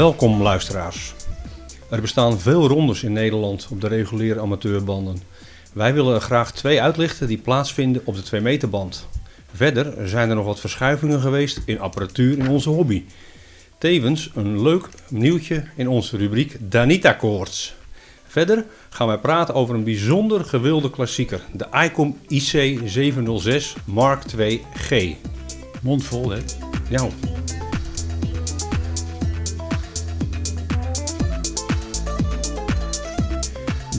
Welkom luisteraars. Er bestaan veel rondes in Nederland op de reguliere amateurbanden. Wij willen er graag twee uitlichten die plaatsvinden op de 2 meter band. Verder zijn er nog wat verschuivingen geweest in apparatuur in onze hobby. Tevens een leuk nieuwtje in onze rubriek Danita Koorts. Verder gaan wij praten over een bijzonder gewilde klassieker, de ICOM IC 706 Mark II G. Mondvol, hè? Ja,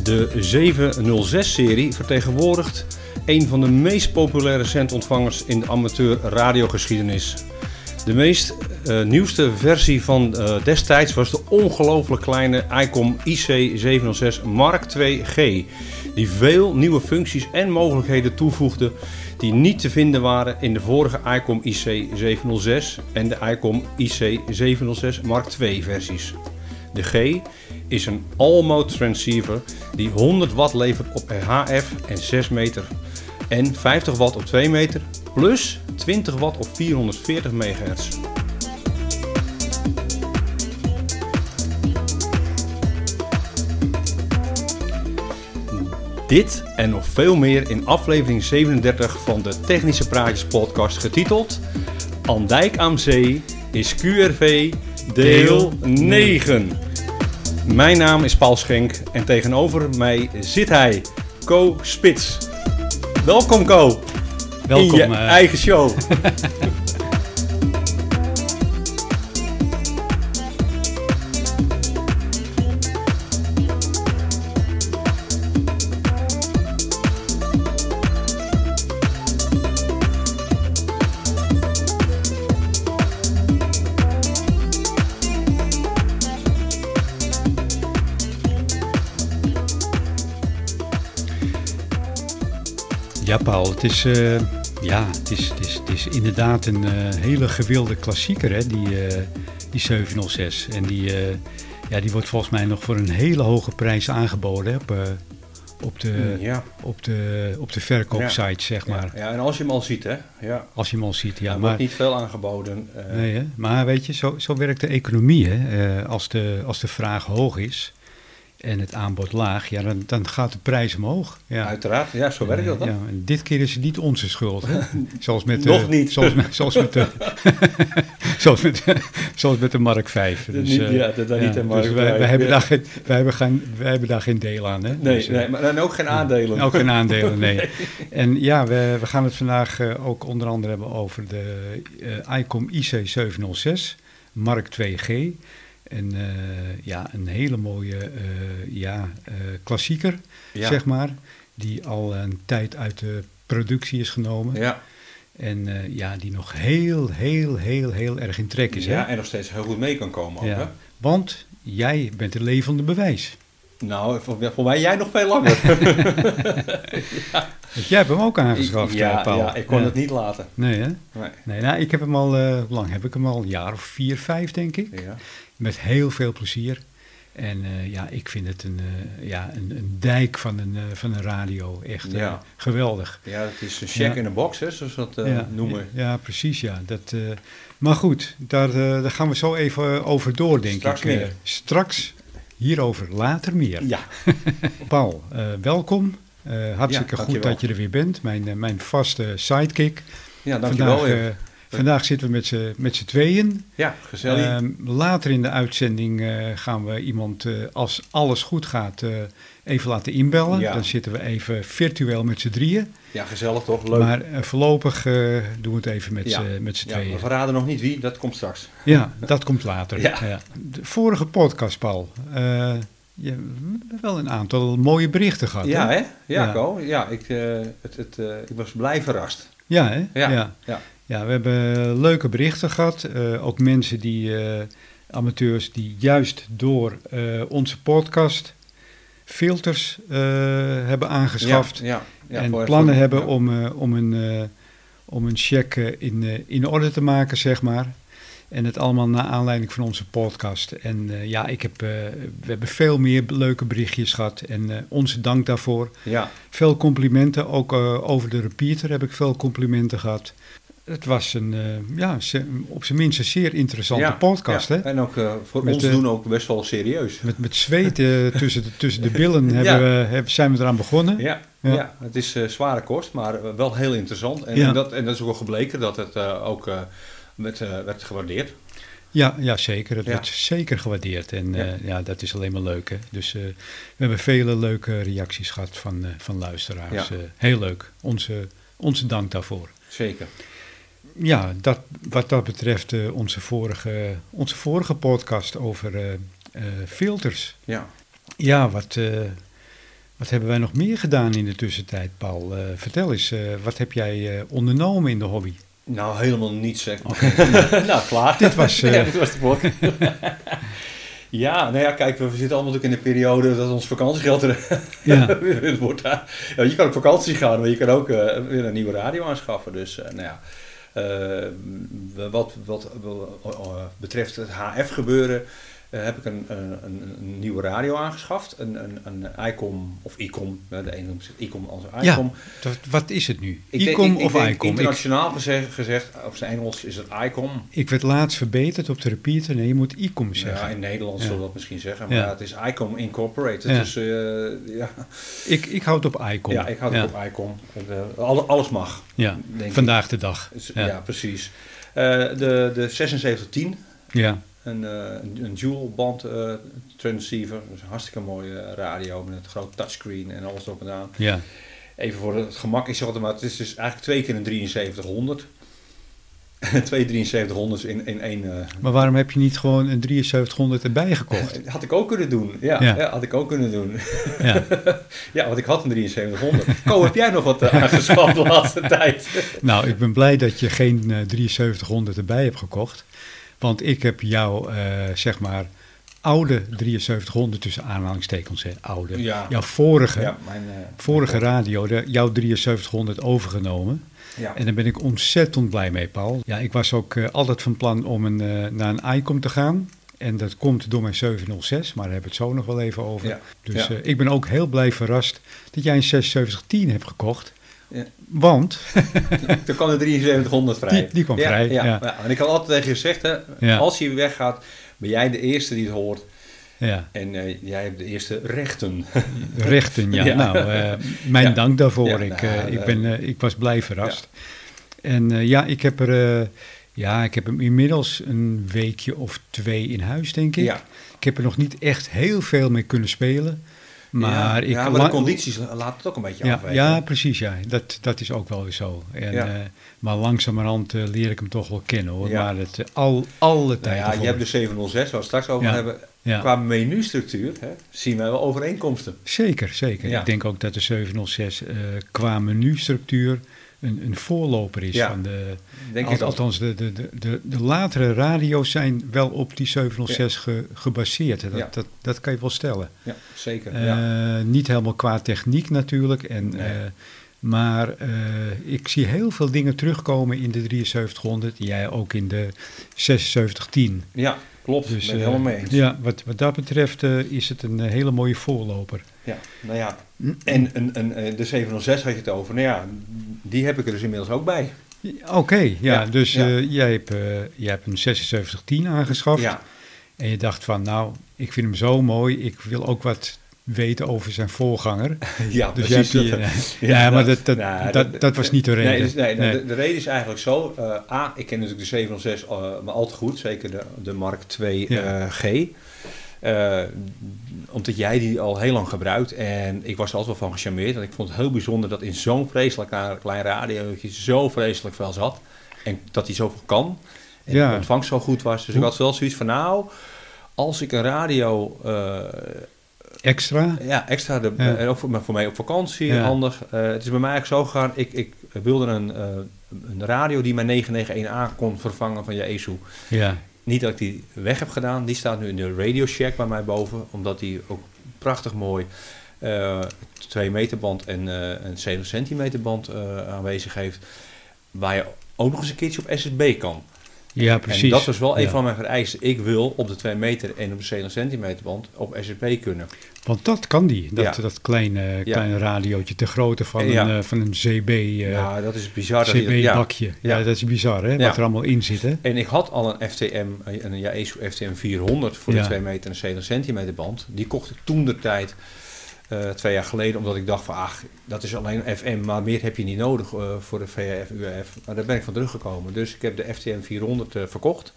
De 706-serie vertegenwoordigt een van de meest populaire zentontvangers in de amateur radiogeschiedenis. De meest uh, nieuwste versie van uh, destijds was de ongelooflijk kleine ICOM IC706 Mark II-G, die veel nieuwe functies en mogelijkheden toevoegde die niet te vinden waren in de vorige ICOM IC706 en de ICOM IC706 Mark II versies. De G is een all-mode transceiver die 100 watt levert op HF en 6 meter en 50 watt op 2 meter plus 20 watt op 440 MHz. Dit en nog veel meer in aflevering 37 van de Technische Praatjes podcast getiteld Andijk aan Zee is QRV deel 9. Mijn naam is Paul Schenk en tegenover mij zit hij, Co Spits. Welkom Co. Welkom. In je eh, eigen show. het is, eh, ja, het is, het, is, het is inderdaad een eh, hele gewilde klassieker, hè, die, eh, die 706. En die, ja, die wordt volgens mij nog voor een hele hoge prijs aangeboden hè, op, op, de, ja. op, de, op de verkoopsite, zeg maar. Ja, en als je hem al ziet, hè? Ja. Als je hem al ziet, ja. er maar, wordt niet veel aangeboden. Nee, hè? maar weet je, zo, zo werkt de economie. Hè? Als, de, als de vraag hoog is en het aanbod laag, ja, dan, dan gaat de prijs omhoog. Ja. Uiteraard, ja, zo werkt dat dan. Ja, en dit keer is het niet onze schuld. Hè? Zoals met de, Nog niet. Zoals met, zoals met de, zoals met, zoals met de Mark 5. De niet- eh, ja, de Danita Mark dus wij, 5, wij, hebben daar geen, wij, hebben geen, wij hebben daar geen deel aan. Hè? Nee, Dus, eh, nee, maar dan ook geen aandelen. ook geen aandelen, nee. En ja, we, we gaan het vandaag eh, ook onder andere hebben over de eh, ICOM IC706 Mark 2G. En eh, ja, een hele mooie eh, ja, eh, klassieker, Ja. zeg maar. Die al een tijd uit de productie is genomen. Ja, En ja, die nog heel, heel, heel, heel erg in trek is. ja, hè? en nog steeds heel goed mee kan komen ook, hè? Ja. Want jij bent het levende bewijs. Nou, voor, voor mij jij nog veel langer. Want jij hebt hem ook aangeschaft, ja, Paul. ja, ik kon Ja. het niet laten. Nee, hè? Nee. Nee, nou, ik heb hem al, hoe lang heb ik hem al? Een jaar of vier, vijf, denk ik. Ja. Met heel veel plezier. En eh, ja, ik vind het een, eh, ja, een, een dijk van een, eh, van een radio. Echt Ja. geweldig. ja, het is een check Ja. in a box, hè, zoals we dat ja, noemen. Ja, precies, ja. Dat, maar goed, daar, daar gaan we zo even over door, denk Straks ik. Meer. straks hierover later meer. Ja, Paul, welkom. Hartstikke goed dat je er weer bent. Mijn, mijn vaste sidekick. ja dankjewel vandaag, vandaag zitten we met z'n- met z'n tweeën. ja, gezellig. Ehm, later in de uitzending eh, gaan we iemand, eh, als alles goed gaat, eh, even laten inbellen. Ja. Dan zitten we even virtueel met z'n drieën. ja, gezellig toch? Leuk. Maar voorlopig doen we het even met Ja. z'n met z'n ja, tweeën. we verraden nog niet wie, dat komt straks. Ja, dat komt later. Ja. De vorige podcast, Paul. je hebt wel een aantal mooie berichten gehad. Ja, hè? Ja. Ko. Ja, ik, het, het, ik was blij verrast. Ja, hè? Ja, ja. ja. Ja, we hebben leuke berichten gehad. Eh, ook mensen die, eh, amateurs, die juist door eh, onze podcast filters hebben aangeschaft. Ja, ja, ja, en plannen hebben om, om, een, om een check in, in orde te maken, zeg maar. En het allemaal naar aanleiding van onze podcast. En ja, ik heb, we hebben veel meer leuke berichtjes gehad. En onze dank daarvoor. Ja, Veel complimenten, ook over de repeater heb ik veel complimenten gehad. Het was een, uh, ja, op zijn minst een zeer interessante podcast. Ja. Hè? En ook uh, voor met ons doen ook best wel serieus. Met, met zweet tussen, de, tussen de billen hebben we, hebben, zijn we eraan begonnen. Ja, ja. het is zware kost, maar wel heel interessant. En, en, dat, en dat is ook wel gebleken dat het ook met, werd gewaardeerd. Ja, ja zeker. Het werd zeker gewaardeerd. En ja. ja. dat is alleen maar leuk. Hè? Dus we hebben vele leuke reacties gehad van, van luisteraars. heel leuk. Onze, onze dank daarvoor. Zeker ja, dat, wat dat betreft uh, onze, vorige, onze vorige podcast over uh, uh, filters. Ja. Ja, wat, wat hebben wij nog meer gedaan in de tussentijd, Paul? vertel eens, wat heb jij ondernomen in de hobby? Nou, helemaal niets, zeg. Okay. nou, klaar. Dit was, ja, dit was de podcast. Ja, nou ja, kijk, we zitten allemaal natuurlijk in de periode dat ons vakantiegeld er ja. wordt. Ja, je kan op vakantie gaan, maar je kan ook weer een nieuwe radio aanschaffen. Dus, nou ja, wat, wat, wat betreft het HF-gebeuren heb ik een, een, een, nieuwe radio aangeschaft. Een, een, een ICOM of ICOM. De ene noemt het ICOM als ICOM. Ja, wat is het nu? Ik ICOM denk, of ICOM? Internationaal ik, gezegd, gezegd, op zijn Engels is het ICOM. Ik werd laatst verbeterd op de repeater. Nee, je moet ICOM zeggen. Ja, in Nederland ja. zullen we dat misschien zeggen. Maar ja. het is ICOM Incorporated. Ja. Dus, uh, ja. ik, ik houd op ICOM. Ja, ik houd op ICOM. Alles mag. Ja, vandaag ik. de dag. Ja, precies. Uh, de, de 7610. Ja een, uh, een dual band uh, transceiver. Dus een hartstikke mooie radio met een groot touchscreen en alles erop en aan. Ja. Even voor het gemak, ik zeg altijd maar, het is dus eigenlijk twee keer een 7300. twee 7300's in, in één... Uh... Maar waarom heb je niet gewoon een 7300 erbij gekocht? had ik ook kunnen doen, ja. ja. ja had ik ook kunnen doen. Ja, ja want ik had een 7300. Ko, heb jij nog wat aangeschaft de laatste tijd? nou, ik ben blij dat je geen 7300 erbij hebt gekocht. Want ik heb jouw, uh, zeg maar, oude 7300 tussen aanhalingstekens, hè, oude. Ja. Jouw vorige, ja, mijn, uh, vorige radio, de, jouw 7300 overgenomen. Ja. En daar ben ik ontzettend blij mee, Paul. Ja, ik was ook uh, altijd van plan om een, naar een ICOM te gaan. En dat komt door mijn 706, maar daar hebben we het zo nog wel even over. Dus ik ben ook heel blij verrast dat jij een 7610 hebt gekocht. Ja. Want... Toen kwam de 7300 vrij. Die, die kwam ja, vrij, ja, ja. En ik had altijd tegen je gezegd, hè, als je weggaat, ben jij de eerste die het hoort. Ja. En uh, jij hebt de eerste rechten. Rechten, ja. Nou, uh, mijn dank daarvoor. ik, uh, ik, ben, ik was blij verrast. En ja, ik heb er... ja, ik heb hem inmiddels een weekje of twee in huis, denk ik. Ik heb er nog niet echt heel veel mee kunnen spelen. Maar, ja, ik ja, maar de condities laten het ook een beetje ja, afweten. Ja, precies. Ja. Dat, dat is ook wel weer zo. En, ja. uh, maar langzamerhand uh, leer ik hem toch wel kennen hoor. Maar het, uh, al, alle tijd. Nou ja, je hebt de 706, waar we straks over hebben. Qua menustructuur hè, zien wij wel overeenkomsten. Zeker, zeker. Ik denk ook dat de 706 qua menustructuur een, een voorloper is Ja, van de. Denk Al, ik althans, de, de, de, de, latere radio's zijn wel op die 706 ge, gebaseerd. Dat, Ja. dat, dat kan je wel stellen. Ja, zeker. Eh. Niet helemaal qua techniek natuurlijk. En, Nee. eh, maar eh, ik zie heel veel dingen terugkomen in de 7300. Jij ook in de 7610. ja, klopt. Dus, ben helemaal mee eens. Ja, wat, wat dat betreft is het een hele mooie voorloper. Ja, nou ja. En, en, en eh, de 706 had je het over. Nou ja, die heb ik er dus inmiddels ook bij. Oké, ja, Ja, dus ja. eh, jij, hebt, eh, jij hebt een 7610 aangeschaft. Ja, En je dacht van, nou, ik vind hem zo mooi. Ik wil ook wat weten over zijn voorganger. ja Dus jij hebt precies. die, eh, ja, maar dat, dat, Nou, dat, dat, was niet de reden. Nee, dus, nee, Nee. De, de reden is eigenlijk zo. A, ik ken natuurlijk de 706 uh, maar al te goed. Zeker de, de Mark II Ja. eh, G. Eh, omdat jij die al heel lang gebruikt. En ik was er altijd wel van gecharmeerd. En ik vond het heel bijzonder dat in zo'n vreselijk klein radiootje zo vreselijk veel zat. En dat hij zoveel kan. En Ja. de ontvangst zo goed was. Dus ik had wel zoiets van nou... Als ik een radio eh, Extra? ja, extra. De, Ja. En ook voor, maar voor mij op vakantie, Ja. handig. Eh, het is bij mij eigenlijk zo gegaan. Ik, ik wilde een, eh, een radio die mijn 991A kon vervangen van je ESU. Ja, Niet dat ik die weg heb gedaan. Die staat nu in de Radio Shack bij mij boven. Omdat die ook prachtig mooi eh 2 meter band en eh, een 7 centimeter band eh, aanwezig heeft. Waar je ook nog eens een keertje op SSB kan. Ja, precies. En dat was wel een Ja. van mijn vereisten. Ik wil op de 2 meter en op de 7 centimeter band op SCP kunnen. Want dat kan die, dat, Ja. dat kleine, kleine radiootje, te grootte van, een, eh, van een CB, eh, ja, dat is bizar. CB-bakje. ja. Dat is bizar, hè, wat er allemaal in zit. Hè? En ik had al een FTM, een Yaesu FTM 400 voor de 2 meter en 7 centimeter band. Die kocht ik toen de tijd, eh, twee jaar geleden, omdat ik dacht van, ach, dat is alleen FM, maar meer heb je niet nodig eh, voor de VHF, UAF. Maar daar ben ik van teruggekomen. Dus ik heb de FTM 400 eh, verkocht.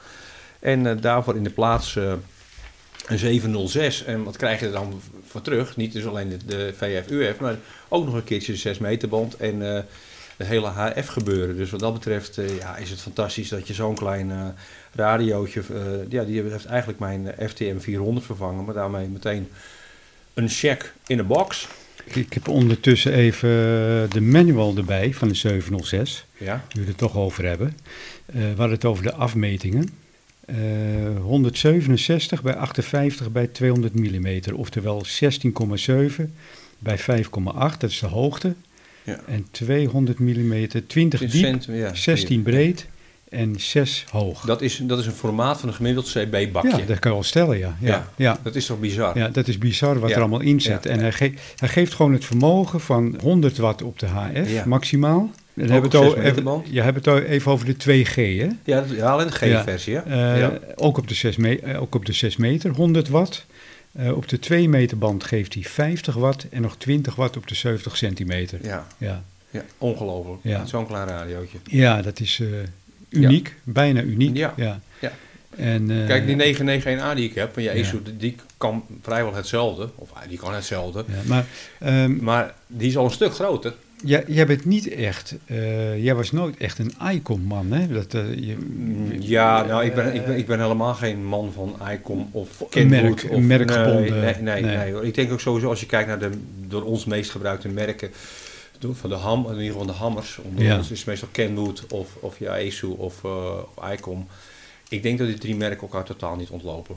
En daarvoor in de plaats een 706. En wat krijg je er dan voor terug? Niet dus alleen de, de VHF, UAF, maar ook nog een keertje de 6 meter band en... het hele HF gebeuren. Dus wat dat betreft ja, is het fantastisch dat je zo'n klein radiootje... ja, die heeft eigenlijk mijn FTM 400 vervangen, maar daarmee meteen een check in de box. Ik, heb ondertussen even de manual erbij van de 706, Ja, die we het toch over hebben. Eh we hadden het over de afmetingen. Eh, 167 bij 58 bij 200 mm, oftewel 16,7 bij 5,8, dat is de hoogte. Ja. En 200 mm, 20 diep, cent- ja, 16 breed en 6 hoog. Dat is, dat is een formaat van een gemiddeld CB-bakje. ja, dat kan je wel stellen, ja. Ja, Ja. ja. Dat is toch bizar? Ja, dat is bizar wat Ja. er allemaal in zit. En hij, ge- hij geeft gewoon het vermogen van 100 watt op de HF, maximaal. Hebben we op het al 6 meter even, je hebt het even over de 2G, hè? Ja, ja alleen de. G-versie, hè? Eh, ja. ook, op de 6 me- eh, ook op de 6 meter, 100 watt. Eh, op de 2 meter band geeft hij 50 watt en nog 20 watt op de 70 centimeter. Ja, Ja, ongelooflijk. Ja. Zo'n klein radiootje. ja dat is uniek, bijna uniek. Ja. Ja. Ja. En, eh, Kijk, die 991A die ik heb van Ja. die kan vrijwel hetzelfde. Of ah, die kan hetzelfde. ja, maar ehm, Maar die is al een stuk groter. jij, jij bent niet echt, eh, jij was nooit echt een icon-man, hè? Dat, eh, je, Ja, nou, ik ben, ik, ben, ik ben helemaal geen man van Icon of Een Kenwood. merk- of, merkgebonden- Nee, nee, nee, nee. nee, hoor. Ik denk ook sowieso als je kijkt naar de door ons meest gebruikte merken, van de ham, in ieder geval de hammers. Onder Ja. ons is meestal Kenwood of, of Yaesu of, eh, of Icon. Ik denk dat die drie merken elkaar totaal niet ontlopen.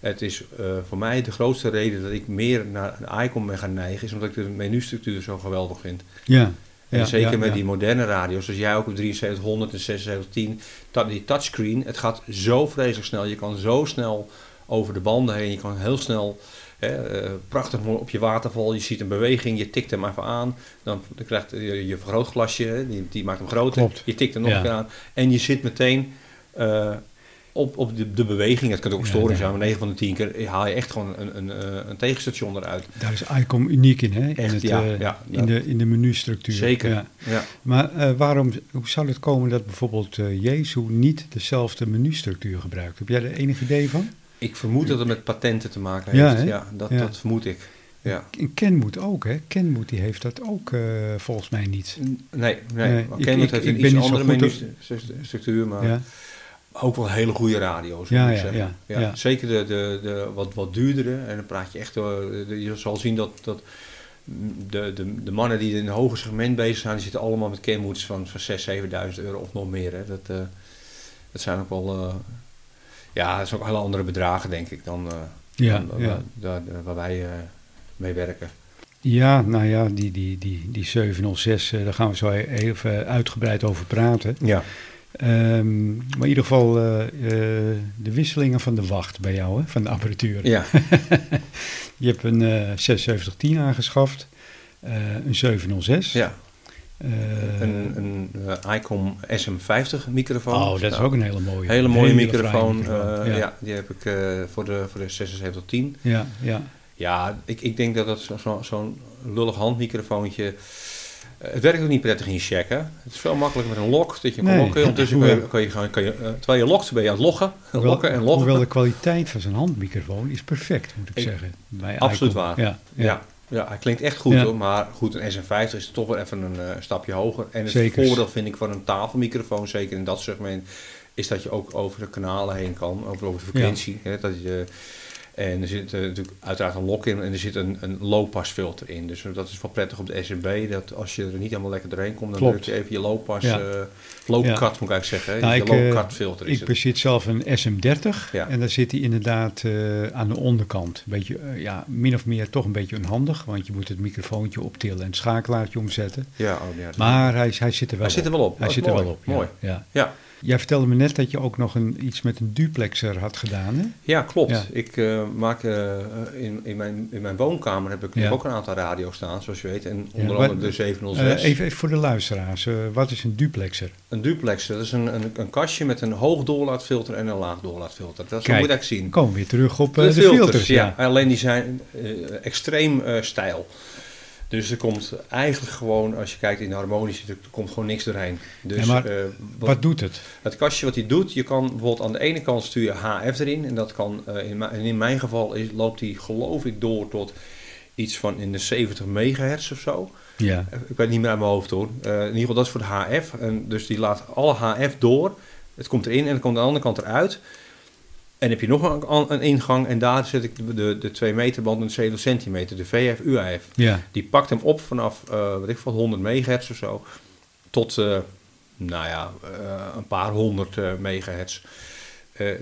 Het is eh, voor mij de grootste reden dat ik meer naar een Icon ben gaan neigen, is omdat ik de menustructuur zo geweldig vind. ja. En ja, zeker ja, met ja. die moderne radio's, zoals jij ook op 7300 en 7610, dat, die touchscreen, het gaat zo vreselijk snel. Je kan zo snel over de banden heen, je kan heel snel, hè, eh, prachtig mooi op je waterval, je ziet een beweging, je tikt hem even aan, dan, dan krijgt je, je vergrootglasje, die, die maakt hem groter, Klopt. je tikt hem nog Ja. een keer aan en je zit meteen eh, op, op de, de beweging. Het kan ook storing ja. zijn, maar 9 van de 10 keer haal je echt gewoon een, een, eh, een tegenstation eruit. Daar is ICOM uniek in, hè? In, Echt, het, ja, eh, ja, in, de, in de menustructuur. Zeker. Ja. Maar eh, waarom hoe zou het komen dat bijvoorbeeld eh Jezu niet dezelfde menustructuur gebruikt? Heb jij er enig idee van? Ik vermoed dat het met patenten te maken heeft. Ja, Ja, dat, Ja. dat vermoed ik. Ja. En Kenwood ook, hè? Kenwood die heeft dat ook eh, volgens mij niet. Nee, nee. Nee, ik- heeft ik een iets andere menustructuur, maar Ja, ook wel hele goede radio's. Ja, ja, ja, ja. Zeker de, de, de wat, wat duurdere. En dan praat je echt, eh, de- je zal zien dat, dat de, de, de mannen die in een hoger segment bezig zijn, die zitten allemaal met Kenwoods van, van 6.000, 7.000 euro of nog meer. Hè. Dat, eh, dat zijn ook wel, ja, dat zijn ook hele andere bedragen denk ik dan, eh, ja, dan, ja. waar- daar- daar- waar wij eh, mee werken. ja, nou ja, die, die, die, die 706, eh, daar gaan we zo even uitgebreid over praten. Ja. Ehm, maar in ieder geval eh, eh, de wisselingen van de wacht bij jou, hè? van de apparatuur. Ja, Je hebt een eh 7610 aangeschaft, eh, een 706. ja. Eh, een, een eh, Icom SM50 microfoon. oh, dat is Nou, ook een hele mooie. Hele mooie Hele microfoon. fraaie microfoon, eh, ja. ja. die heb ik eh, voor, de, voor de 7610. Ja, ja. Ja, ik, ik denk dat dat zo- zo- zo'n lullig handmicrofoontje... eh, het werkt ook niet prettig in je check, hè? Het is veel makkelijker met een lok, dat je kan lokken. Ondertussen kan je, kan je, gewoon- kan je, eh, terwijl je lokt, ben je aan het loggen. Hoewel, lokken en loggen. hoewel de kwaliteit van zijn handmicrofoon is perfect, moet ik, Ik- zeggen. Bij absoluut Icon. waar. Ja, ja. ja. Ja, hij klinkt echt goed Ja. hoor, maar goed, een SM50 is toch wel even een eh, stapje hoger. En het voordeel vind ik van een tafelmicrofoon, zeker in dat segment, is dat je ook over de kanalen heen kan, over, over de frequentie. Hè, dat je, en er zit eh, natuurlijk uiteraard een lock in en er zit een, een low-pass filter in. Dus dat is wel prettig op de SMB, dat als je er niet helemaal lekker doorheen komt, dan Klopt. druk je even je low-pass, Ja. Ja. moet ik eigenlijk zeggen. Nou, je ik, eh, filter is Ik het. bezit zelf een SM30 Ja. en daar zit hij inderdaad aan de onderkant. Beetje, ja, min of meer toch een beetje onhandig, want je moet het microfoontje optillen en het schakelaartje omzetten. Ja, oh, Maar hij, hij zit er wel hij op. zit er wel op. Hij zit is er mooi. wel op. ja. Mooi. Ja. Ja. Jij vertelde me net dat je ook nog een, iets met een duplexer had gedaan, hè? Ja, klopt. Ja. Ik eh, maak eh, in, in, mijn, in mijn woonkamer heb ik Ja. ook een aantal radio's staan, zoals je weet. En onder andere de 706. Eh, even, even voor de luisteraars, wat is een duplexer? Een duplexer, dat is een, een, een kastje met een hoog doorlaatfilter en een laag doorlaatfilter. Dat Kijk. moet ik zien. Komen we weer terug op De de, filters, filters. ja. ja. Alleen die zijn extreem stijl. Dus er komt eigenlijk gewoon, als je kijkt in de harmonische, er komt gewoon niks doorheen. Dus Ja, maar eh, wat- Wat doet het? het kastje wat hij doet, je kan bijvoorbeeld aan de ene kant stuur je HF erin. En dat kan, eh, in, mijn- en in mijn geval is, loopt die geloof ik door tot iets van in de 70 megahertz of zo. Ja. Eh, Ik weet niet meer uit mijn hoofd hoor. In ieder geval, dat is voor de HF. En dus die laat alle HF door. Het komt erin en het komt aan de andere kant eruit. En heb je nog een, een ingang en daar zet ik de, de, de 2 meter band en de 7 centimeter, de VF, UAF. Ja. Die pakt hem op vanaf, eh weet ik veel, 100 megahertz of zo, tot, eh, nou ja, eh, een paar honderd megahertz.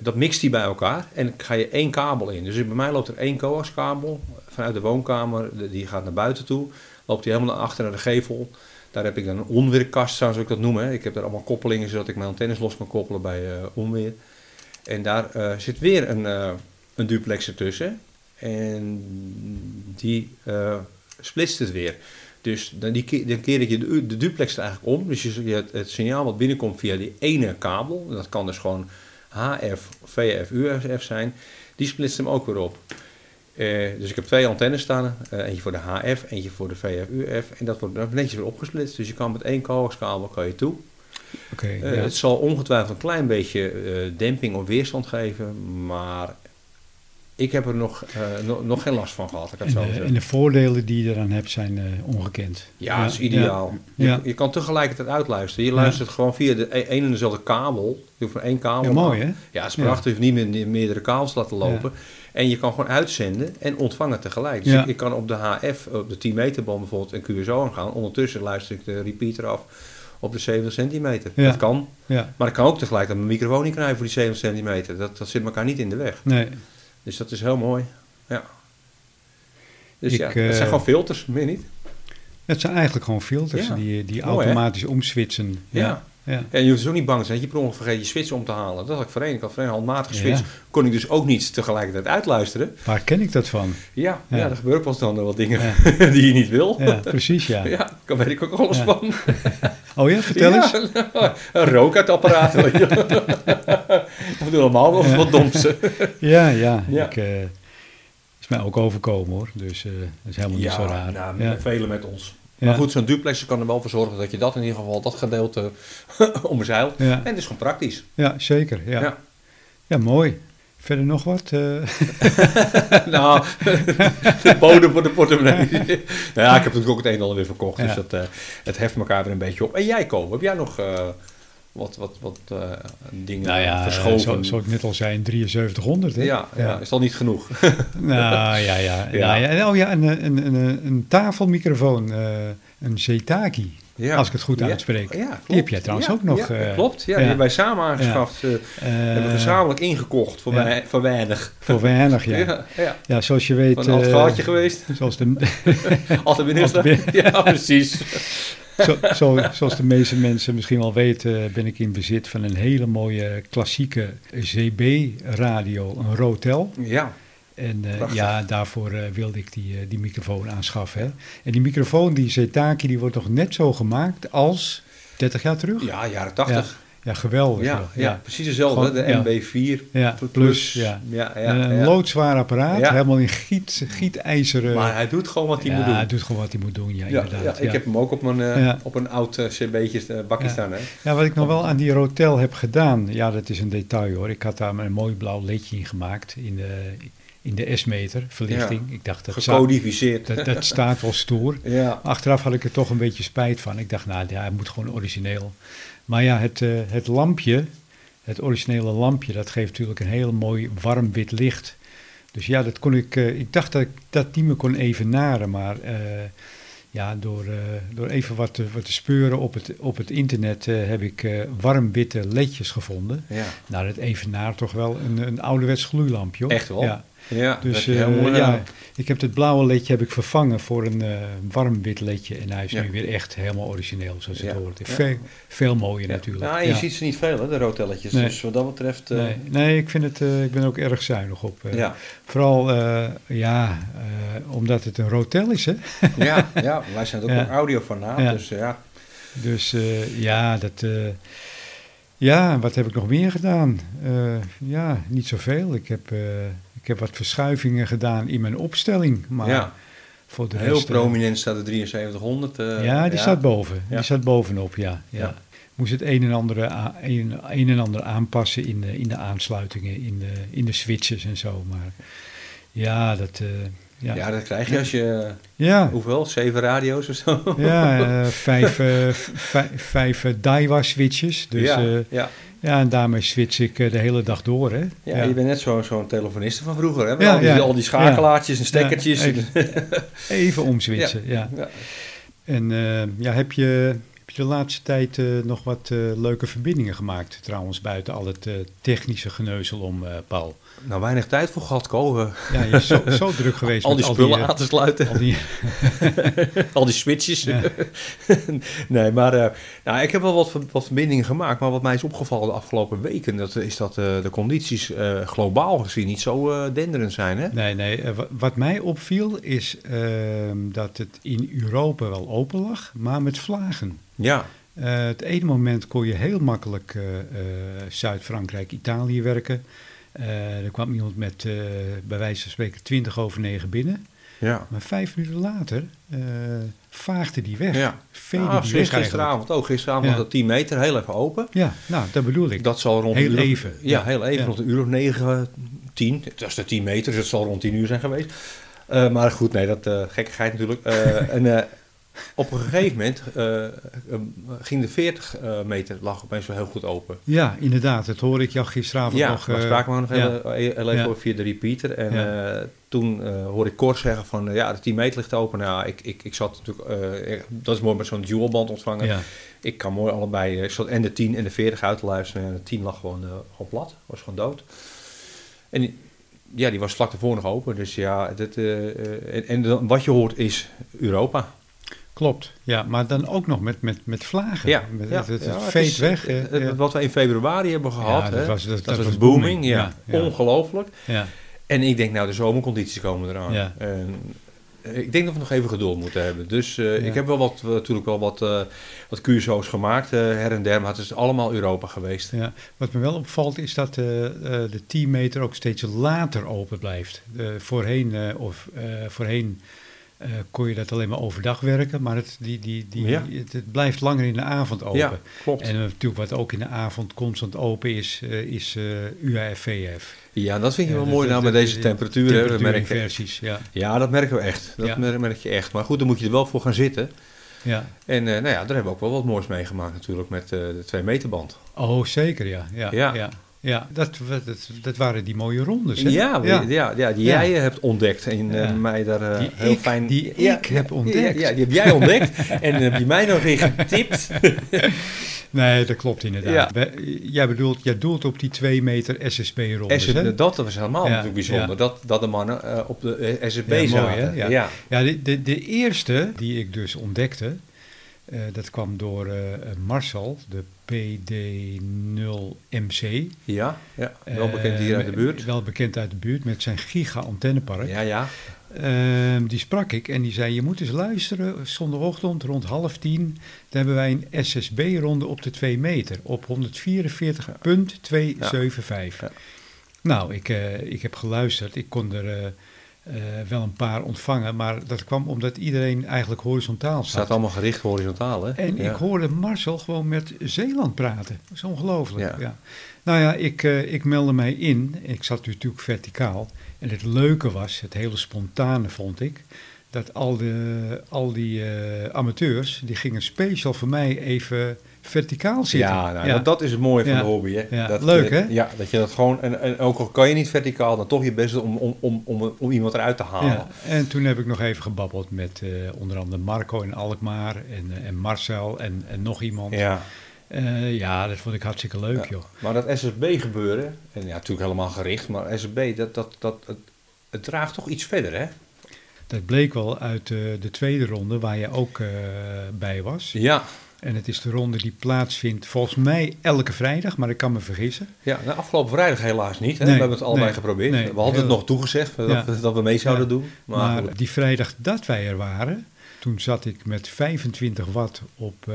Dat mixt hij bij elkaar en dan ga je één kabel in. Dus bij mij loopt er één coaxkabel vanuit de woonkamer, die gaat naar buiten toe. Loopt hij helemaal naar achter naar de gevel. Daar heb ik dan een onweerkast, zou ik dat noemen. Ik heb daar allemaal koppelingen zodat ik mijn antennes los kan koppelen bij onweer. En daar eh, zit weer een, eh, een duplexer tussen. En die eh, splitst het weer. Dus dan, die, keer- dan keer je de, de duplex eigenlijk om. Dus je, het, signaal wat binnenkomt via die ene kabel. Dat kan dus gewoon HF, VF, UFF zijn. Die splitst hem ook weer op. Dus ik heb twee antennes staan. eentje voor de HF, eentje voor de VF, UF. En dat wordt netjes weer opgesplitst. Dus je kan met één coaxkabel kan je toe. Eh, ja. Het zal ongetwijfeld een klein beetje eh, demping of weerstand geven, maar ik heb er nog, eh, nog, nog geen last van gehad. Ik En, zo de, zeggen. en de voordelen die je eraan hebt zijn ongekend. ja, dat is ideaal. Ja. Je, je kan tegelijkertijd uitluisteren. Je luistert gewoon via de e- een en dezelfde kabel. Je hoeft maar één kabel. Ja, mooi hè? Ja, het is prachtig. Je hoeft niet meer meerdere kabels te laten lopen. En je kan gewoon uitzenden en ontvangen tegelijk. Dus ik kan op de HF, op de 10 meter band bijvoorbeeld, een QSO aangaan. Ondertussen luister ik de repeater af op de 70 centimeter. Ja. Dat kan. Ja. Maar ik kan ook tegelijk mijn microfoon niet krijgen voor die 7 centimeter. Dat, dat zit elkaar niet in de weg. Nee. Dus dat is heel mooi. Ja. Dus Ik, ja, het eh, zijn gewoon filters, meer niet. Het zijn eigenlijk gewoon filters Ja. die, die Mooi, hè? automatisch omswitchen. Ja. Ja. ja. En je hoeft dus ook niet bang te zijn dat je per ongeluk vergeet je switch om te halen. Dat had ik voorheen. Ik had handmatige switch. Kon ik dus ook niet tegelijkertijd uitluisteren. Waar ken ik dat van? Ja, ja. Er gebeuren pas dan wel dingen die je niet wil. Ja, precies ja. Ja, daar weet ik ook alles Ja. van. Oh ja, vertel eens. Ja, een rook uit het apparaat. weet je. We doen allemaal wel wat doms. Ja, ja. Ja. Ik, eh, is mij ook overkomen hoor. Dus eh, dat is helemaal niet zo raar. nou, ja. velen met ons. Maar goed, zo'n duplex kan er wel voor zorgen dat je dat in ieder geval, dat gedeelte omzeilt. En het is gewoon praktisch. ja, zeker. Ja. Ja. Ja. mooi. Verder nog wat? Eh, nou, de bodem voor de portemonnee. nou ja, ik heb natuurlijk ook het een en ander weer verkocht. Dus dat, eh, het heft elkaar weer een beetje op. En jij, Ko, heb jij nog eh, wat, wat, wat dingen nou ja, verschoven? zo, zoals ik net al zei, een 7300. Hè? ja, ja. is dat niet genoeg? Nou ja, ja. Ja. ja. ja. Oh ja, een, een, een, een tafelmicrofoon, een Zetaki, Ja. als ik het goed uitspreek. Ja, klopt. Die heb jij trouwens ook nog. Ja, eh, klopt, ja, die hebben wij samen aangeschaft. eh, Eh, hebben we gezamenlijk ingekocht voor, wij, voor weinig. Voor weinig, ja. Ja, zoals je weet... Van een eh, gaatje geweest. Zoals de, Altijd binnen. Ja, precies. zo, zo, zoals de meeste mensen misschien wel weten, ben ik in bezit van een hele mooie klassieke ZB-radio, een Rotel. Ja, En eh, ja, daarvoor eh, wilde ik die, eh, die microfoon aanschaffen. Hè. En die microfoon, die Zetaki, die wordt nog net zo gemaakt als 30 jaar terug. ja jaren tachtig. Ja, geweldig. Ja, precies dezelfde. Gewoon, de ja. MB4 Ja, plus. plus, ja. een loodzwaar apparaat, helemaal in giet, gietijzeren. Maar hij doet gewoon wat hij moet doen. hij doet gewoon wat hij moet doen, ja, inderdaad. ja, ik heb hem ook op, mijn, op een oud eh, cb'tje bakje staan. Hè? Ja, wat ik nog wel aan die Rotel heb gedaan, ja, dat is een detail hoor. Ik had daar een mooi blauw ledje in gemaakt in de, in de S-meter, verlichting. Ik dacht, dat, zou- Gecodificeerd. dat, dat staat wel stoer. ja. Achteraf had ik er toch een beetje spijt van. Ik dacht, nou ja, het moet gewoon origineel. Maar ja, het, eh, het lampje, het originele lampje, dat geeft natuurlijk een heel mooi warm wit licht. Dus ja, dat kon ik, eh, ik dacht dat ik dat niet meer kon evenaren, maar eh, ja, door, door even wat te, wat te speuren op het, op het internet heb ik eh, warm witte ledjes gevonden. ja. Nou, dat evenaart toch wel een, een ouderwets gloeilampje hoor. Echt wel? Ja. Ja, Dus dat is heel eh, mooi ja, gedaan. ik heb het blauwe ledje heb ik vervangen voor een eh, warm wit ledje. En hij is Ja. nu weer echt helemaal origineel, zoals het Ja. hoort. Ja. Veel, veel mooier Ja. natuurlijk. Ja, en je ziet ze niet veel, hè, de rotelletjes. Nee. Dus wat dat betreft... eh, nee, nee, ik, vind het, eh, ik ben ook erg zuinig op. eh. ja. Vooral, eh, ja, eh, omdat het een rotel is, hè. ja, ja, wij zijn ook Ja. een audiofanaat, Ja. dus ja. Dus eh, ja, dat... eh, ja, wat heb ik nog meer gedaan? Eh, ja, niet zoveel. Ik heb, eh, ik heb wat verschuivingen gedaan in mijn opstelling. Maar ja. voor de Heel rest... eh, prominent staat de 7300. eh, ja, die staat boven. Die staat bovenop, ja. ja. Moest het een en ander, a- een, een en ander aanpassen in de, in de aansluitingen, in de, in de switches en zo. Maar ja, dat... eh, ja. Ja. dat krijg je als je, ja. hoeveel, zeven radio's of zo? Ja, eh, vijf, eh, vijf, vijf eh, Daiwa switches. Dus ja, ja, ja. en daarmee switch ik eh, de hele dag door. Hè? Ja, je bent net zo- zo'n telefoniste van vroeger, hè? Ja, al, die, ja. al die schakelaartjes en stekkertjes. Even omswitchen, ja. ja. En eh, ja, heb je, heb je de laatste tijd eh, nog wat leuke verbindingen gemaakt? Trouwens, buiten al het technische geneuzel om, Paul. Nou, weinig tijd voor gehad, Ko. eh, Ja, je is zo, zo druk geweest al met die spullen aan te sluiten. al die, Al die switches. Ja. nee, maar eh, nou, ik heb wel wat, wat verbindingen gemaakt. Maar wat mij is opgevallen de afgelopen weken... Dat, is dat eh, de condities eh, globaal gezien niet zo denderend zijn. Hè? Nee, nee. wa- Wat mij opviel is ehm, dat het in Europa wel open lag, maar met vlagen. Ja, het ene moment kon je heel makkelijk Zuid-Frankrijk, Italië werken. Eh, er kwam iemand met, eh, bij wijze van spreken, 20 over 9 binnen. ja. Maar vijf minuten later eh, vaagde die weg. ja. Veegde die sinds weg eigenlijk. gisteravond ook. Gisteravond Ja. was het 10 meter, heel even open. Ja, nou, dat bedoel ik. Dat zal rond Heel uur even, Ja, ja. heel even. Rond een uur of 9, 10. Het was de 10 meter, dus het zal rond 10 uur zijn geweest. Eh, maar goed, nee, dat eh gekkigheid natuurlijk. Eh, en op een gegeven moment eh, eh, ging de 40 eh, meter lag opeens wel heel goed open. Ja, inderdaad. Dat hoorde ik jou gisteravond Ja, nog. we eh, spraken we nog ja. even Ja. via de repeater. En Ja. toen hoorde ik kort zeggen van, ja, de 10 meter ligt open. Nou, ja, ik, ik, ik zat natuurlijk, dat is mooi met zo'n dualband ontvangen. ja. Ik kan mooi allebei, ik zat en de 10 en de 40 uit te luisteren. En de 10 lag gewoon, gewoon plat, was gewoon dood. En die- ja, die was vlak ervoor nog open. Dus ja, dit, eh, eh, en, en wat je hoort is Europa. Klopt. Ja, maar dan ook nog met, met, met vlagen. Ja, met, ja, het, het, veet is, weg. eh, eh. Wat we in februari hebben gehad, Ja, hè, dat was, dat, dat, dat was was booming. Ja, ongelooflijk. ja. En ik denk, nou, de zomercondities komen eraan. Ja. En eh, ik denk dat we nog even geduld moeten hebben. Dus Ja. ik heb wel wat, natuurlijk wel wat, eh wat QSO's gemaakt, her en der. Maar het is allemaal Europa geweest. Ja, wat me wel opvalt is dat de 10 meter ook steeds later open blijft. Voorheen of, voorheen eh, kon je dat alleen maar overdag werken, maar het, die, die, die, Ja. het, het blijft langer in de avond open. Ja, klopt. En eh, natuurlijk wat ook in de avond constant open is, eh, is UAFVF. Ja, dat vind je wel mooi nou met deze temperaturen. ja. Ja, dat merken we echt. Dat Ja. merk je echt. Maar goed, dan moet je er wel voor gaan zitten. ja. En nou ja, daar hebben we ook wel wat moois meegemaakt natuurlijk met de 2 meter band. Oh, zeker, ja. Ja, Ja. Ja. dat, dat, dat waren die mooie rondes. Hè? Ja, ja. Ja, ja, die jij hebt ontdekt en eh, mij daar Die heel ik- fijn... die ik heb ontdekt. Ja, die heb jij ontdekt en heb je mij nog weer getipt. Nee, dat klopt inderdaad. Jij, bedoelt, jij doelt op die 2 meter SSB-rondes, SSB, hè? dat was helemaal natuurlijk bijzonder. Dat, dat de mannen eh, op de SSB mooi, zaten. ja. Ja, de, de, de eerste die ik dus ontdekte, eh, dat kwam door eh, Marcel, de PD0MC. Ja, ja, wel bekend hier uit de Eh, buurt. Wel bekend uit de buurt met zijn giga-antennepark. Ja, ja. Ehm, die sprak ik en die zei: Je moet eens luisteren. Zondagochtend rond half tien. Dan hebben wij een SSB-ronde op de 2 meter. Op 144.275. Ja. Nou, ik, eh, ik heb geluisterd. Ik kon er eh, eh, wel een paar ontvangen. Maar dat kwam omdat iedereen eigenlijk horizontaal Het zat. staat allemaal gericht horizontaal, hè? En ja. ik hoorde Marcel gewoon met Zeeland praten. Dat is ongelooflijk. Ja. Ja. Nou ja, ik, eh, ik meldde mij in. Ik zat natuurlijk verticaal. En het leuke was, het hele spontane vond ik, dat al, de, al die eh, amateurs, die gingen speciaal voor mij even verticaal zitten. Ja, nou, Dat, dat is het mooie van de hobby. Hè? Dat, leuk, eh, hè? Ja, dat je dat gewoon, en, en ook al kan je niet verticaal, dan toch je best om, om, om, om, om iemand eruit te halen. Ja, en toen heb ik nog even gebabbeld met eh, onder andere Marco in Alkmaar en, eh, en Marcel en, en nog iemand. Ja. Ja, dat vond ik hartstikke leuk, joh. Maar dat SSB gebeuren, en ja, natuurlijk helemaal gericht, maar SSB, dat, dat, dat, het- het draagt toch iets verder, hè? Dat bleek wel uit de tweede ronde, waar je ook bij was. Ja, En het is de ronde die plaatsvindt volgens mij elke vrijdag, maar ik kan me vergissen. ja nou, afgelopen vrijdag helaas niet. Hè? Nee, we hebben het allebei nee, geprobeerd. nee, we hadden het nog toegezegd dat, Ja. dat we mee zouden Ja. doen. Maar, die vrijdag dat wij er waren, toen zat ik met 25 watt op, eh,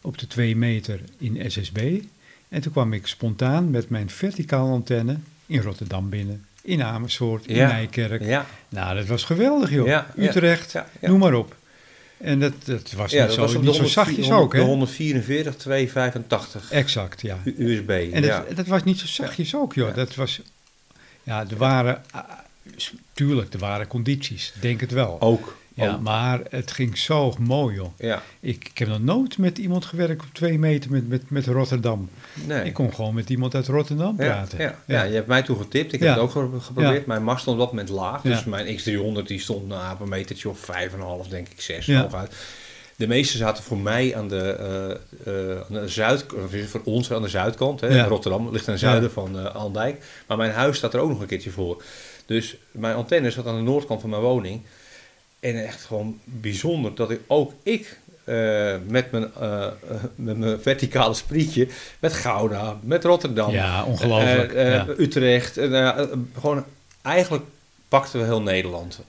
op de 2 meter in SSB. En toen kwam ik spontaan met mijn verticale antenne in Rotterdam binnen. In Amersfoort, in Ja. Nijkerk. ja, Nou, dat was geweldig, joh. Utrecht, noem maar op. En dat, dat was ja, niet, zo, niet zo 100 zachtjes ook, De hè? 144 285 Exact, ja. USB. En ja. dat, dat was niet zo zachtjes ook, joh. Ja. Dat was... Ja, er waren... ah, s- tuurlijk, er waren condities. Denk het wel. Ook. Ja, ook. maar het ging zo mooi, joh. Ja, Ik, ik heb nog nooit met iemand gewerkt op twee meter met, met, met Rotterdam. nee. Ik kon gewoon met iemand uit Rotterdam ja, praten. ja, ja. je hebt mij toen getipt. Ik heb het ook ge- geprobeerd. Mijn mast stond op dat moment laag. Dus mijn X300 die stond nou, op een metertje of 5,5 denk ik, 6 Ja. hooguit. De meeste zaten voor mij aan de, eh, aan de zuid, voor ons aan de zuidkant. Hè. Ja. Rotterdam ligt ten zuiden van Andijk. Maar mijn huis staat er ook nog een keertje voor. Dus mijn antenne zat aan de noordkant van mijn woning. En echt gewoon bijzonder dat ik ook ik eh, met, mijn, eh, met mijn verticale sprietje, met Gouda, met Rotterdam, Ja, ongelooflijk. eh, ja. Utrecht, gewoon eigenlijk pakten we heel Nederland.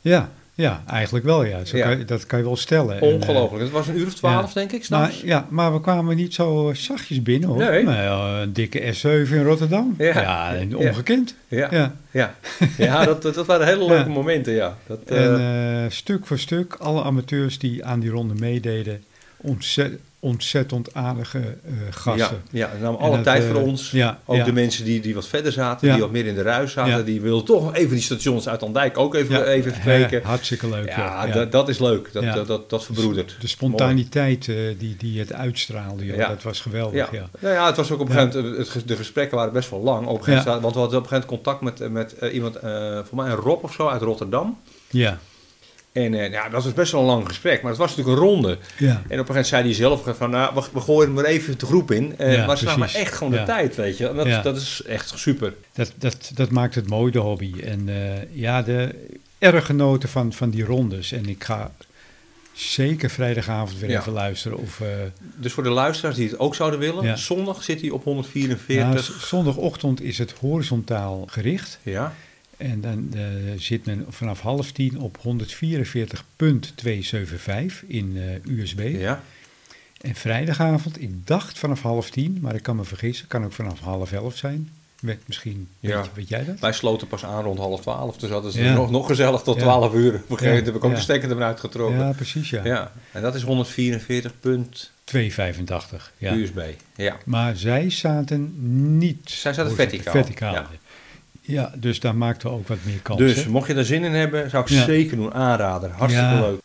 Ja, ja, eigenlijk wel, ja. Zo Ja. Kan dat kan je wel stellen. En, eh, Ongelooflijk. Het was een uur of twaalf, ja. denk ik, maar, s'nachts. ja, maar we kwamen niet zo zachtjes binnen, hoor. Nee. Maar, ja, een dikke S7 in Rotterdam. Ja. Ja, en Ja. ongekend. Ja, Ja. ja. ja dat, dat, waren hele leuke momenten, ja. Dat, eh, En eh, stuk voor stuk, alle amateurs die aan die ronde meededen, ontzet, ontzettend aardige eh, gasten. Ja, ja, nam alle dat, tijd eh, voor ons. ja, ook ja. de mensen die, die wat verder zaten, Ja. die wat meer in de ruis zaten, die wilden toch even die stations uit Andijk ook even, even spreken. hartstikke leuk. Ja. Dat, dat is leuk. Dat, dat, dat, dat verbroedert. De spontaniteit eh, die, die het uitstraalde, joh, dat was geweldig. Ja. Ja. Nou ja, het was ook op een gegeven moment, de gesprekken waren best wel lang. Op een gegeven moment, want we hadden op een gegeven moment contact met, met eh, iemand, eh voor mij een Rob of zo uit Rotterdam. Ja. En eh, ja, dat was best wel een lang gesprek, maar het was natuurlijk een ronde. Ja. En op een gegeven moment zei hij zelf van, nou, we, we gooien hem maar even de groep in. Eh, Ja, maar ze precies. echt gewoon de Ja. tijd, weet je. Dat, dat is echt super. Dat, dat, dat maakt het mooi, de hobby. En eh, ja, de erg genoten van, van die rondes. En ik ga zeker vrijdagavond weer even luisteren. Of, Dus voor de luisteraars die het ook zouden willen, zondag zit hij op ja, 144. z- zondagochtend is het horizontaal gericht. Ja, En dan eh, zit men vanaf half tien op 144.275 in eh, USB. ja. En vrijdagavond, ik dacht vanaf half tien, maar ik kan me vergissen, kan ook vanaf half elf zijn. Weet, misschien, Ja. weet, weet jij dat? Wij sloten pas aan rond half twaalf, dus dat is Ja. nog, nog gezellig tot Ja. 12 uur. Op een gegeven moment heb ik ook Ja. de stekker eruit getrokken. Ja, Ja. precies, ja. en dat is 144 punt 285, ja. USB. Ja. Maar zij zaten niet... Zij zaten verticaal, Verticaal. ja. Ja. dus daar maakten we ook wat meer kans. Dus hè? mocht je daar zin in hebben, zou ik Ja. zeker doen. Aanrader. Hartstikke Ja. leuk.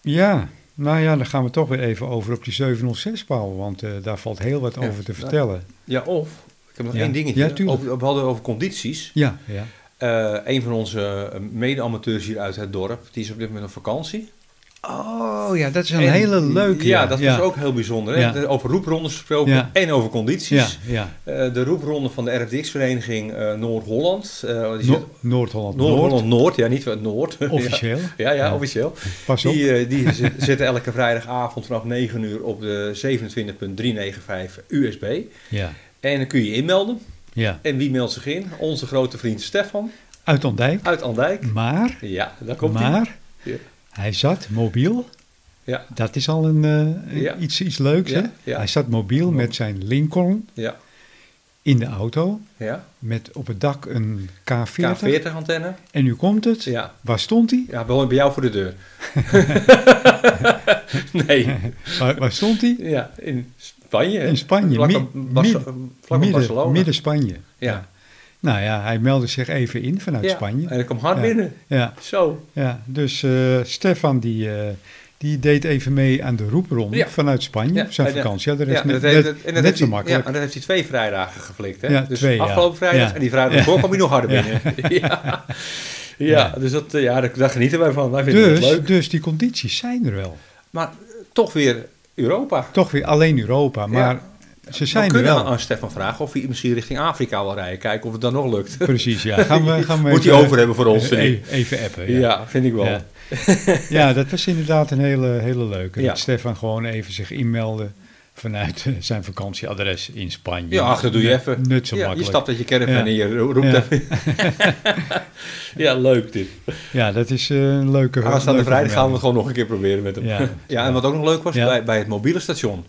Ja, nou ja, dan gaan we toch weer even over op die 706, Paul. Want eh, daar valt heel wat Ja. over te vertellen. Ja, of, ik heb nog één dingetje. Ja, tuurlijk. over, we hadden over condities. Ja, ja. Eh, een van onze eh, mede-amateurs hier uit het dorp, die is op dit moment op vakantie. Oh ja, dat is een En- hele leuke. Ja, dat was ook heel bijzonder. Hè? Ja. Over roeprondes gesproken Ja. en over condities. Ja, ja. Eh, de roepronde van de RFDX-vereniging eh, Noord-Holland. eh, Noord-Holland Noord, Noord-Holland Noord, ja, niet van Noord. officieel. ja, ja, Ja. officieel. Pas op. Die, die zi- zitten elke vrijdagavond vanaf 9 uur op de 27.395 USB. Ja, En dan kun je je inmelden. ja. En wie meldt zich in? Onze grote vriend Stefan Uit Andijk. uit Andijk. Maar, Ja, daar komt hij. maar, Ja. Hij zat mobiel. Ja, Dat is al een, eh, Ja. iets, iets leuks, Ja, hè? Hij zat mobiel met zijn Lincoln ja, in de auto. ja. Met op het dak een K40. K40-antenne. En nu komt het. Ja. Waar stond hij? ja, bij bij jou voor de deur. nee. Waar, waar stond hij? Ja, in Spanje. In Spanje, Vlak mi- op Bas- midden- vlak op midden, Barcelona. midden Spanje. Ja. Nou ja, hij meldde zich even in vanuit ja. Spanje. En ik kom hard Ja. binnen. Ja, Zo. ja. dus eh, Stefan die, eh, die deed even mee aan de roepronde Ja. vanuit Spanje op zijn eh, vakantie. Ja, dat is net, net- en dat net zo hij, makkelijk. Ja, en dat heeft hij twee vrijdagen geflikt. Hè? Ja, dus twee, afgelopen vrijdag en die vrijdag Ja. ervoor kwam hij nog harder binnen. ja. Ja. Dus dat, ja, daar, daar genieten wij van. Wij vinden het Dus, leuk. dus die condities zijn er wel. Maar toch weer Europa. Toch weer alleen Europa. Maar Ze zijn we er kunnen wel. aan Stefan vragen of hij misschien richting Afrika wil rijden. Kijken of het dan nog lukt. Precies, ja. Gaan we, gaan we Moet hij over hebben voor ons. Even, even appen, Ja. ja. vind ik wel. Ja. Ja, dat was inderdaad een hele, hele leuke. Dat Stefan gewoon even zich inmeldde vanuit eh, zijn vakantieadres in Spanje. Ja, ach, dat doe je even. Nut zo Ja, je makkelijk. stapt uit je caravan en je roept Ja. even. ja, leuk dit. Ja, dat is eh, een leuke Aanstaande vrijdag gaan we het gewoon nog een keer proberen met hem. Ja. Ja, en wat ook nog leuk was, bij, bij het mobiele station.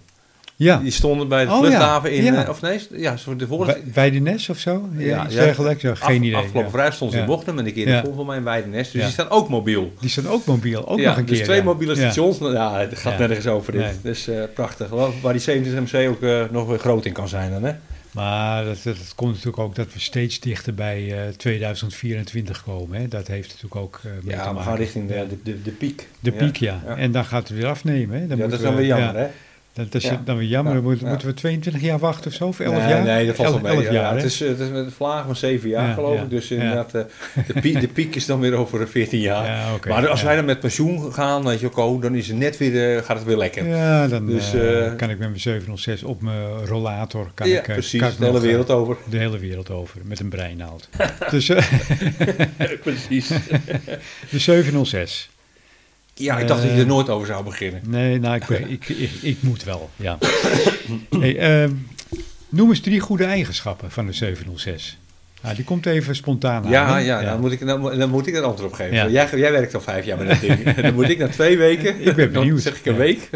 Ja, Die stonden bij de Oh, luchthaven ja. in... Ja. eh, of nee, ja, voor de Weidenes of zo? Ja, Ja, dergelijks? Ja, geen af- idee. Afgelopen vrijdag stond ze in. Bochum en een keer ervoor voor mij in Weidenes. Dus die staan ook mobiel. Die staan ook mobiel, ook nog een dus keer. twee mobiele stations. Nou, Ja, het gaat nergens over dit. Nee. Dus eh, prachtig. Waar die 70MC ook eh, nog weer groot in kan zijn dan, hè? Maar dat, dat, dat komt natuurlijk ook dat we steeds dichter bij eh, 2024 komen. Hè. Dat heeft natuurlijk ook mee te Ja, we maken. gaan richting de, de, de, de piek. De piek, ja. Ja. En dan gaat het weer afnemen. Hè. Dan ja, dat is dan we- weer jammer, ja, hè? Dat is Ja. dan weer jammer. Dan moeten, ja. moeten we 22 jaar wachten of zo? Of 11 nee, jaar? Nee, dat valt wel Elf- mee. Ja, jaar, het, is, het is met een vlaag van 7 jaar, Ja, geloof ja, ik. Dus ja. inderdaad, eh, de, piek, de piek is dan weer over 14 jaar. Maar als ja. wij dan met pensioen gaan, weet je, ook, dan is het net weer, eh, gaat het weer lekker. Ja, dan Dus, eh, eh, kan ik met mijn 706 op mijn rollator... Kan Ja, ik, precies. kan ik de hele wereld over. De hele wereld over, met een breinaald. dus eh, precies. de 706. Ja, ik dacht dat je Eh, er nooit over zou beginnen. Nee, nou, ik, ik, ik, ik moet wel, ja. Hey, ehm, noem eens drie goede eigenschappen van de 706. Nou, die komt even spontaan aan. Ja, ja, Dan, moet ik, dan, moet- dan moet ik er antwoord op geven. Ja. Jij, jij werkt al vijf jaar met dat ding. dan moet ik na twee weken. Ik ben Dan benieuwd. zeg ik een Ja. week.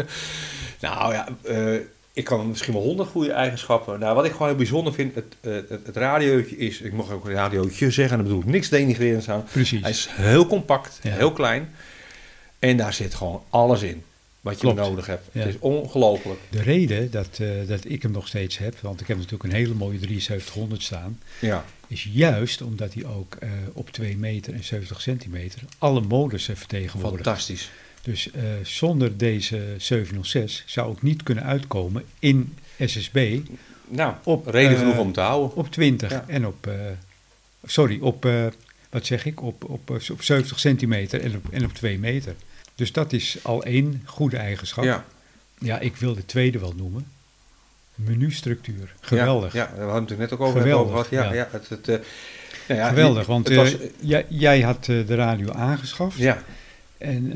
Nou ja, eh, ik kan misschien wel honderd goede eigenschappen. Nou, wat ik gewoon heel bijzonder vind, het, eh, het, het radiootje is, ik mag ook een radiootje zeggen, en daar bedoel ik niks denigrerends aan. Precies. Hij is heel compact, heel klein. En daar zit gewoon alles in wat je Klopt. nodig hebt. Ja. Het is ongelooflijk. De reden dat, eh, dat ik hem nog steeds heb, want ik heb natuurlijk een hele mooie 7300 staan, Ja. is juist omdat hij ook eh, op 2 meter en 70 centimeter alle modussen vertegenwoordigt. Fantastisch. Dus eh, zonder deze 706 zou ik niet kunnen uitkomen in SSB Nou, Op, reden genoeg om te houden. op 20 Ja. en op, sorry, op, wat zeg ik, op, op, op 70 centimeter en op, en op 2 meter. Dus dat is al één goede eigenschap. Ja. Ja, ik wil de tweede wel noemen. Menustructuur. Geweldig. Ja, ja, we hadden het net ook over, Geweldig, over gehad. Ja, ja. ja. het, het, eh, nou ja, Geweldig, want het was, eh, jij, jij had eh, de radio aangeschaft ja, en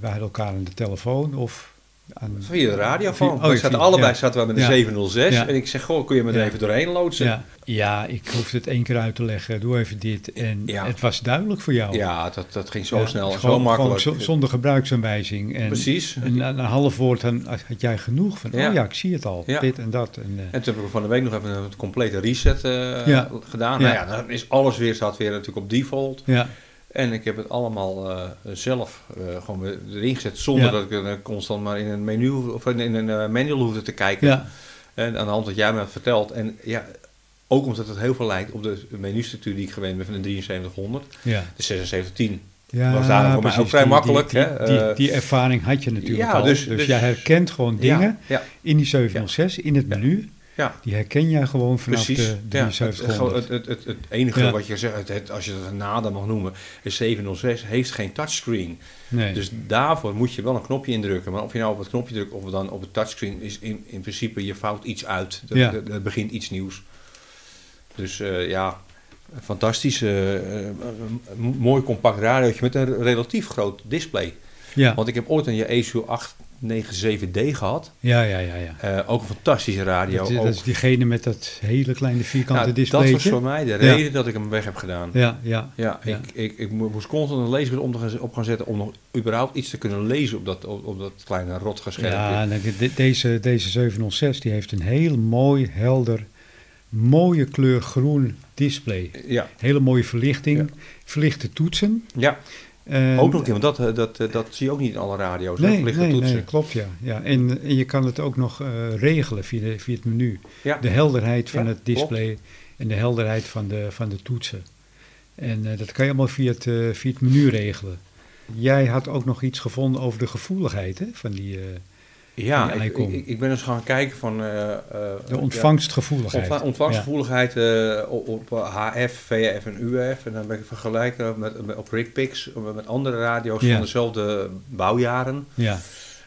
we hadden elkaar aan de telefoon of aan... via de radio Via- van. oh, we zaten allebei ja. zaten we met een Ja. 706 Ja. en ik zeg, goh, kun je me er even doorheen loodsen? Ja, ik hoefde het één keer uit te leggen. Doe even dit. En Ja. het was duidelijk voor jou. Ja, dat, dat ging zo snel, gewoon- zo makkelijk. gewoon zonder gebruiksaanwijzing. En, Precies. En een half woord dan had jij genoeg van, Ja. oh ja, ik zie het al. Ja. Dit en dat. En, eh, En toen heb ik van de week nog even een complete reset eh, gedaan. Ja. Nou ja, dan is alles weer, staat weer natuurlijk op default. ja, En ik heb het allemaal eh, zelf eh, gewoon erin gezet, zonder Ja. dat ik eh, constant maar in een menu of in een manual hoefde te kijken. ja, En aan de hand wat jij me had verteld. En ja, ook omdat het heel veel lijkt op de menustructuur die ik gewend ben van de 7300. ja. De 7610 ja was daarom voor mij ook vrij Die- makkelijk, Die, hè, die, die, ervaring had je natuurlijk ja, al. dus- Dus, dus- jij herkent gewoon dingen in die 706, in het menu. Ja. Die herken jij gewoon vanaf Precies. de Ja, het, het, het, het, enige wat je zegt, als je dat een nader mag noemen, een 706 heeft geen touchscreen. Dus daarvoor moet je wel een knopje indrukken. Maar of je nou op het knopje drukt of dan op het touchscreen, is in, in principe je fout iets uit. Er, ja. begint iets nieuws. Dus eh, ja, fantastisch. Eh, mooi compact radiootje met een relatief groot display. Ja. Want ik heb ooit een Acer 8 97D gehad. Ja, ja, ja. ja. Eh, ook een fantastische radio. Dat, is, diegene met dat hele kleine vierkante nou, display. Dat was voor mij de reden dat ik hem weg heb gedaan. Ja, ja. ja. Ik, ik, ik, moest constant een lezer om te gaan, op gaan zetten om nog überhaupt iets te kunnen lezen op dat, op, dat kleine rotgescherm. Ja, nou, deze, deze 706 die heeft een heel mooi, helder, mooie kleur groen display. Ja. Hele mooie verlichting. Verlichte toetsen. Ja. En- ook nog een keer, want dat, eh, dat, eh, dat zie je ook niet in alle radio's. Nee, nee, toetsen. nee, klopt ja. ja. En, en je kan het ook nog eh, regelen via, de, via het menu. Ja. De helderheid van Ja, het display en de helderheid van de, van de toetsen. En dat kan je allemaal via het, via het menu regelen. Jij had ook nog iets gevonden over de gevoeligheid hè, van die, Ja, ik, ik, ik ben eens gaan kijken van... eh, eh, de ontvangstgevoeligheid. ontva- ontvangstgevoeligheid eh, op, op HF, VF en UF. En dan ben ik vergelijken met, met, op RigPix met andere radio's Ja. van dezelfde bouwjaren. Ja,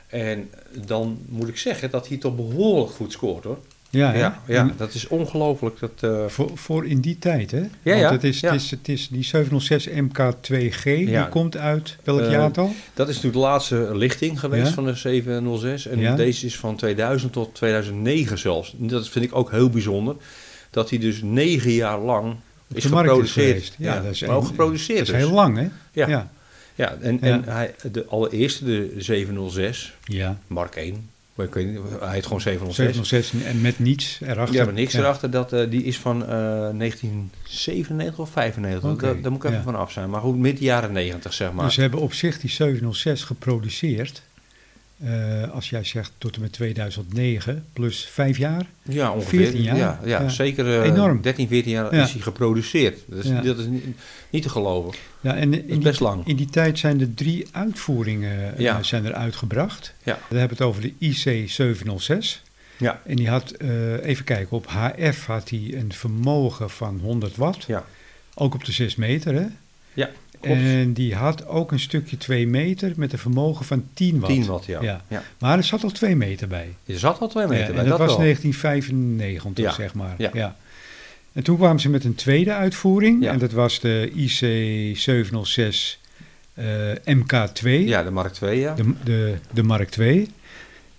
En dan moet ik zeggen dat hij toch behoorlijk goed scoort hoor. Ja? Ja, ja dat is ongelooflijk. Dat, eh, voor, voor in die tijd, hè? Ja, Want Het is, ja. het is, het is die 706 MK2G, Ja. die komt uit welk Eh, jaartal? dat is natuurlijk de laatste lichting geweest Ja. van de 706. En deze is van 2000 tot 2009 zelfs. Dat vind ik ook heel bijzonder. Dat hij dus negen jaar lang is is geproduceerd. geweest. Ja, dat is maar ook een- geproduceerd Dat is dus. heel lang, hè? Ja. ja. En, en hij, de allereerste, de 706, Ja. Mark 1. Hij heet gewoon 706. 706 en met niets erachter. Ja, maar niks Ja. erachter. Dat, eh, die is van eh 1997 of 95. Oké, Daar, daar moet ik even ja. van af zijn. Maar goed, midden jaren 90 zeg maar. Dus ze hebben op zich die 706 geproduceerd. Eh, als jij zegt tot en met 2009, plus vijf jaar. ja, ongeveer. 14 jaar? Ja, ja, Ja. zeker eh, Enorm. 13, 14 jaar Ja. is hij geproduceerd. Dat is, Ja. dat is niet, niet te geloven. Ja, en in, is die, best lang. in die tijd zijn er drie uitvoeringen eh, zijn er uitgebracht. Ja. We hebben het over de IC 706. Ja. En die had, even kijken, op HF had hij een vermogen van 100 watt. Ja. Ook op de 6 meter, hè? Ja, klopt. En die had ook een stukje 2 meter met een vermogen van 10 watt. 10 watt, ja. Ja. ja. Maar er zat al 2 meter bij. Je zat al twee meter Ja, bij, en dat, was wel. 1995, Ja. zeg maar. Ja. Ja. En toen kwamen ze met een tweede uitvoering. Ja. En dat was de IC 706 eh, MK2, Ja, de Mark 2, ja. de, de, de Mark 2.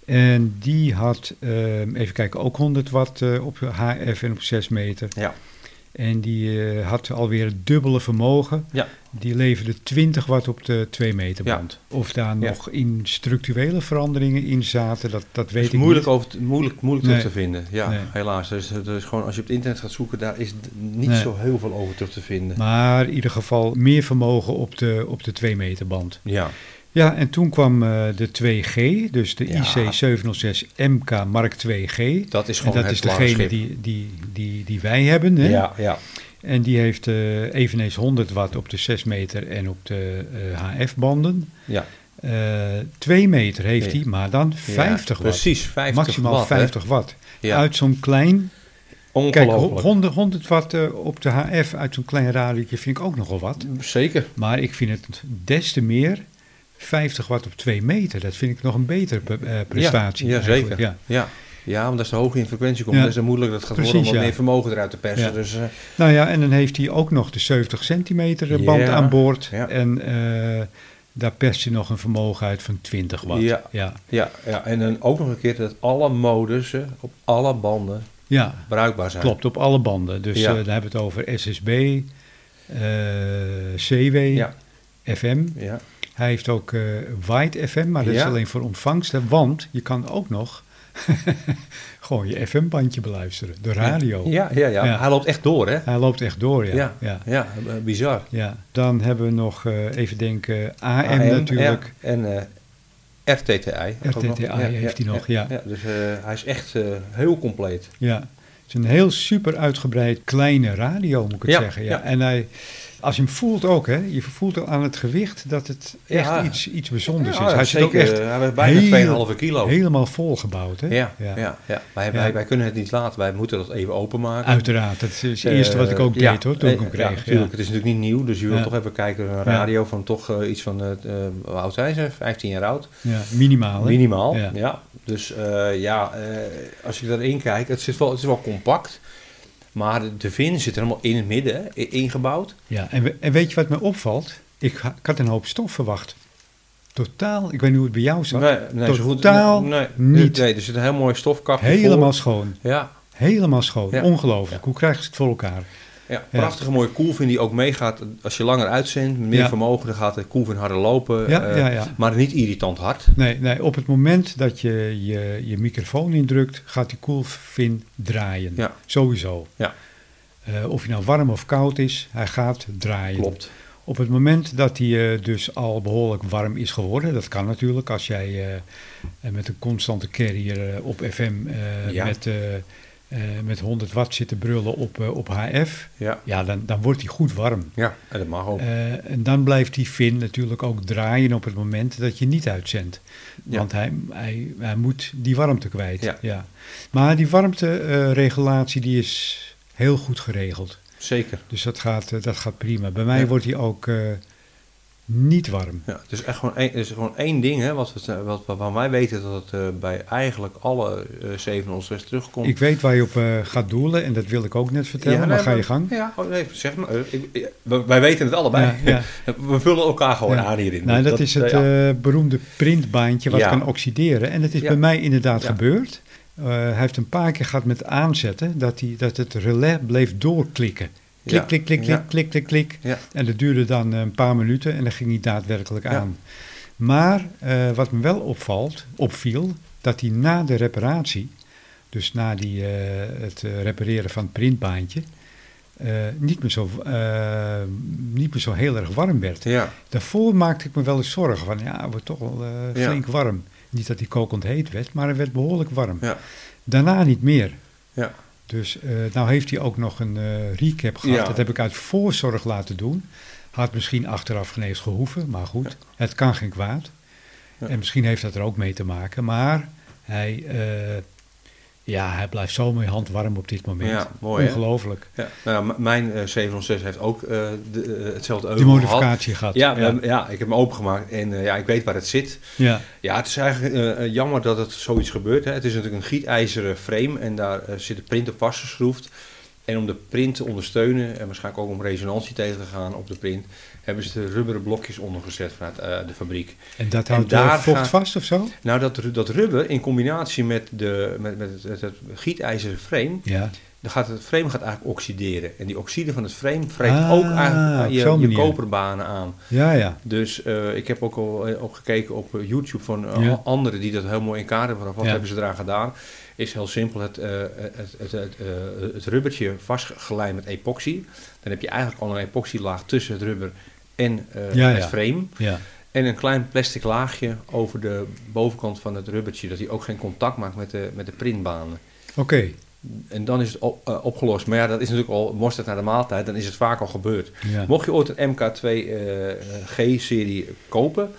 En die had, eh, even kijken, ook 100 watt eh, op HF en op 6 meter. Ja. En die eh, had alweer het dubbele vermogen. Ja. Die leverde 20 watt op de 2 meter Ja. band. Of daar Ja. nog in structurele veranderingen in zaten, dat, dat weet is ik moeilijk, niet. over moeilijk, moeilijk Nee. terug te vinden. Ja, Nee. helaas. Dus, dus gewoon als je op het internet gaat zoeken, daar is niet Nee. zo heel veel over terug te vinden. Maar in ieder geval meer vermogen op de, op de 2 meter band. Ja, Ja, en toen kwam eh, de 2G, dus de Ja. IC 706 MK Mark 2G. dat is En gewoon dat het is degene die, die, die, die wij hebben. Hè? Ja, ja. En die heeft eh, eveneens 100 watt op de 6 meter en op de eh, HF-banden. ja. 2 meter heeft Ja. hij, maar dan 50 Ja, watt. Precies, 50 Maximaal watt. hè. 50 watt. Ja, Uit zo'n klein... Kijk, ongelooflijk. 100, 100 watt eh, op de HF uit zo'n klein radiootje vind ik ook nogal wat. Zeker. Maar ik vind het des te meer 50 watt op 2 meter. Dat vind ik nog een betere eh, prestatie. Ja, zeker. Ja. Ja. ja, omdat ze hoog in frequentie komt, Ja. is het moeilijk dat gaat Precies, worden om ja. meer vermogen eruit te persen. Ja. Dus, eh, Nou ja, en dan heeft hij ook nog de 70 centimeter eh, band aan boord. En daar perst je nog een vermogen uit van 20 watt. Ja. ja. ja, en dan ook nog een keer dat alle modussen op alle banden bruikbaar zijn. klopt, op alle banden. Dus eh, dan hebben we het over SSB, CW, Ja, FM. ja. Hij heeft ook eh wide FM, maar dat is alleen voor ontvangsten. Want je kan ook nog gewoon je FM-bandje beluisteren, de radio. Ja, ja, ja. Ja. Hij loopt echt door, hè? Hij loopt echt door, ja. Ja, ja. ja, eh, bizar. ja. Dan hebben we nog, eh, even denken, AM, AM, natuurlijk. ja. En eh, RTTI. RTTI heeft hij nog, ja. dus hij is echt heel compleet. Ja. Het is een heel super uitgebreid kleine radio, moet ik het zeggen. Ja. En hij, als je hem voelt ook, hè, je voelt al aan het gewicht dat het echt Ja. iets, iets bijzonders Ja, is. Hij zit ook zeker, echt eh, hij bijna heel- 2,5 kilo. helemaal volgebouwd. Hè? Ja, ja. Ja, Wij, Ja. Wij, wij kunnen het niet laten. Wij moeten dat even openmaken. Uiteraard, dat is het eerste wat ik ook Eh, deed hoor, toen ik eh, hem Ja, kreeg. Ja, natuurlijk. Het is natuurlijk niet nieuw, dus je wil Ja. toch even kijken een radio van toch eh, iets van, eh eh, hoe oud zijn ze? 15 jaar oud. Ja, minimaal. Hè? Minimaal, ja. Dus eh, ja, eh, als je daarin kijkt, het, zit wel, het is wel compact. Maar de, vin zit er helemaal in het midden, hè, ingebouwd. Ja, en, we- en weet je wat me opvalt? Ik, ha- ik had een hoop stof verwacht. Totaal, ik weet niet hoe het bij jou zat. Nee, nee, goed, Totaal nee, niet. Nee, er zit een heel mooi stofkapje Helemaal voor. schoon. Ja, Helemaal schoon. Ja. Ongelooflijk. Ja. Hoe krijgen ze het voor elkaar? Ja, prachtige mooie koelvin die ook meegaat. Als je langer uitzendt, met meer Ja. vermogen, dan gaat de koelvin harder lopen. Ja, eh, ja, ja. Maar niet irritant hard. Nee, nee, op het moment dat je je, je microfoon indrukt, gaat die koelvin draaien. Ja. Sowieso. Ja. Eh, of hij nou warm of koud is, hij gaat draaien. Klopt. Op het moment dat hij eh, dus al behoorlijk warm is geworden, dat kan natuurlijk als jij met een constante carrier op FM eh, Ja. met, eh, met 100 watt zit te brullen op, eh, op HF, Ja, ja, dan, dan wordt hij goed warm. ja en dat mag ook. Eh, en dan blijft die fin natuurlijk ook draaien op het moment dat je niet uitzendt. Ja. Want hij, hij, hij moet die warmte kwijt. Ja. Maar die warmteregulatie die is heel goed geregeld. Zeker. Dus dat gaat, dat gaat prima. Bij mij Ja. wordt hij ook niet warm. Ja, het is echt gewoon één, het is gewoon één ding, hè, wat, we, wat, waarvan wij weten dat het uh, bij eigenlijk alle uh, 706 terugkomt. Ik weet waar je op uh, gaat doelen en dat wil ik ook net vertellen, ja, nee, maar ga je gang. Ja, oh, nee, zeg maar. Ik, wij weten het allebei. Ja, ja. we vullen elkaar gewoon aan hierin. Nou, dat, dat is het beroemde printbaantje wat kan oxideren en dat is bij mij inderdaad gebeurd. hij heeft een paar keer gehad met aanzetten dat, hij, dat het relais bleef doorklikken. Klik, klik, klik, klik, klik, klik, klik. En dat duurde dan een paar minuten en dat ging niet daadwerkelijk aan. Maar uh, wat me wel opvalt, opviel, dat hij na de reparatie, dus na die, uh, het repareren van het printbaantje, uh, niet, meer zo, niet meer zo heel erg warm werd. Ja. Daarvoor maakte ik me wel eens zorgen van, ja, het wordt toch wel flink warm. Niet dat hij kokend heet werd, maar hij werd behoorlijk warm. Daarna niet meer. Ja. Dus uh, nou heeft hij ook nog een uh, recap gehad. Ja. Dat heb ik uit voorzorg laten doen. Had misschien achteraf genees gehoeven, maar goed, ja. het kan geen kwaad. Ja. En misschien heeft dat er ook mee te maken. Maar hij, uh, ja, hij blijft zo mijn hand warm op dit moment. Ja, mooi, Ongelooflijk. Ja. Nou, mijn uh, 706 heeft ook uh, de, uh, hetzelfde Die modificatie gehad. Ja, ja. ja, ik heb hem opengemaakt en ja, ik weet waar het zit. Ja, ja het is eigenlijk jammer dat het zoiets gebeurt. Hè. Het is natuurlijk een gietijzeren frame en daar zit de print op vastgeschroefd. En om de print te ondersteunen en waarschijnlijk ook om resonantie tegen te gaan op de print, hebben ze de rubberen blokjes ondergezet vanuit uh, de fabriek. En dat houdt en daar vocht gaat, vast of zo? Nou, dat, dat rubber in combinatie met, de, met, met het, het gietijzeren frame, ja. dan gaat het frame gaat eigenlijk oxideren. En die oxide van het frame vreet ah, ook eigenlijk je, je koperbanen aan. Ja, ja. Dus uh, ik heb ook al ook gekeken op YouTube van uh, ja. anderen die dat heel mooi in kaart hebben. Wat ja. hebben ze eraan gedaan? is heel simpel het, uh, het, het, het, het, rubbertje vastgelijmd met epoxy. Dan heb je eigenlijk al een epoxylaag tussen het rubber en uh, ja, het frame. Ja. En een klein plastic laagje over de bovenkant van het rubbertje, dat hij ook geen contact maakt met de, met de printbanen. Oké. Okay. En dan is het op, uh, opgelost. Maar ja, dat is natuurlijk al mosterd naar de maaltijd, dan is het vaak al gebeurd. Ja. Mocht je ooit een MK2G-serie kopen,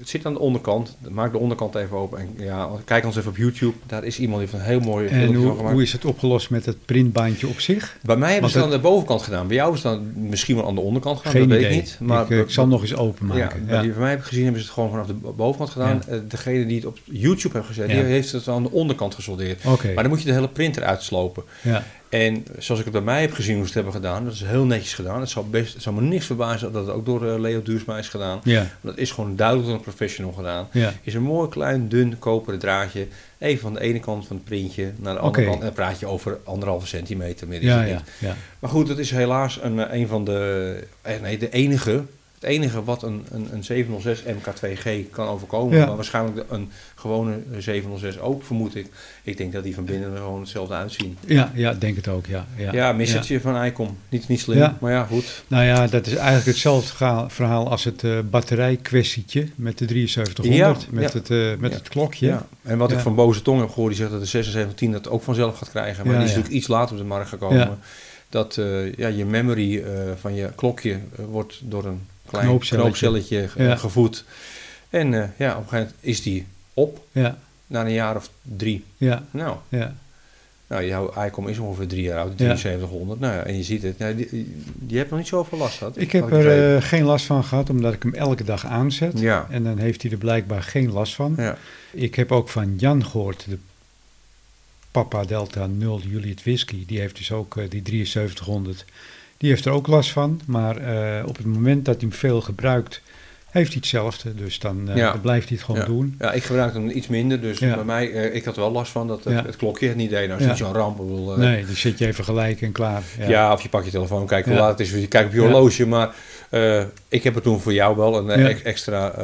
het zit aan de onderkant. Maak de onderkant even open. En ja, kijk ons even op YouTube. Daar is iemand die heeft een heel mooi En hoe, hoe, is het opgelost met het printbandje op zich? Bij mij hebben Want ze het aan de bovenkant gedaan. Bij jou is het dan misschien wel aan de onderkant gedaan. Geen dat idee. weet ik niet. Maar ik, ik zal nog eens openmaken. Ja, ja. Die van mij heb gezien hebben ze het gewoon vanaf de bovenkant gedaan. Ja. Degene die het op YouTube heeft gezet, die heeft het aan de onderkant gesoldeerd. Okay. Maar dan moet je de hele printer uitslopen. Ja. En zoals ik het bij mij heb gezien hoe ze het hebben gedaan, dat is heel netjes gedaan. Het zou, best, het zou me niks verbazen dat het ook door uh, Leo Duursma is gedaan. Ja. Dat is gewoon duidelijk door een professional gedaan. Ja. Is een mooi klein, dun, koperen draadje. Even van de ene kant van het printje naar de andere kant. En dan praat je over anderhalve centimeter meer. Ja, ja, ja. Maar goed, dat is helaas een, een van de, eh, nee, de enige, het enige wat een, een, een 706 MK2G kan overkomen. Ja. Maar waarschijnlijk een gewone 706 ook, vermoed ik. Ik denk dat die van binnen er gewoon hetzelfde uitzien. Ja, ja, denk het ook, ja. Ja, Ja, missertje van Icom. Niet, niet slim, Ja. maar ja, goed. Nou ja, dat is eigenlijk hetzelfde verhaal als het eh batterijkwestietje met de 7300, Ja, met, ja. Het, eh, met Ja. het klokje. Ja. En wat ik van Boze Tong heb gehoord, die zegt dat de 7610 dat ook vanzelf gaat krijgen. Maar Ja, die is ja. natuurlijk iets later op de markt gekomen. Ja. Dat eh, ja, je memory eh, van je klokje wordt door een klein Knoopcelletje. knoopcelletje, ge- Ja. gevoed. En eh, ja, op een gegeven moment is die op Ja, na een jaar of drie. ja, Nou, ja. nou jouw ICOM is ongeveer drie jaar oud, Ja. 7300. Nou ja, en je ziet het. Die, die hebt nog niet zoveel last gehad. Ik heb er eh, geen last van gehad, omdat ik hem elke dag aanzet. Ja. En dan heeft hij er blijkbaar geen last van. Ja. Ik heb ook van Jan gehoord, de Papa Delta 0 Juliet Whisky. Die heeft dus ook eh, die 7300. Die heeft er ook last van. Maar eh, op het moment dat hij hem veel gebruikt, heeft hij hetzelfde. Dus dan, eh, Ja. dan blijft hij het gewoon Ja. doen. Ja, ik gebruik hem iets minder, dus Ja. bij mij, eh, ik had er wel last van dat het, het klokje het niet deed. Nou, is niet zo'n ramp. Bedoel, Nee, die zet je even gelijk en klaar. Ja. of je pakt je telefoon, kijk hoe laat het is, je kijkt op je horloge. Maar ik heb er toen voor jou wel een extra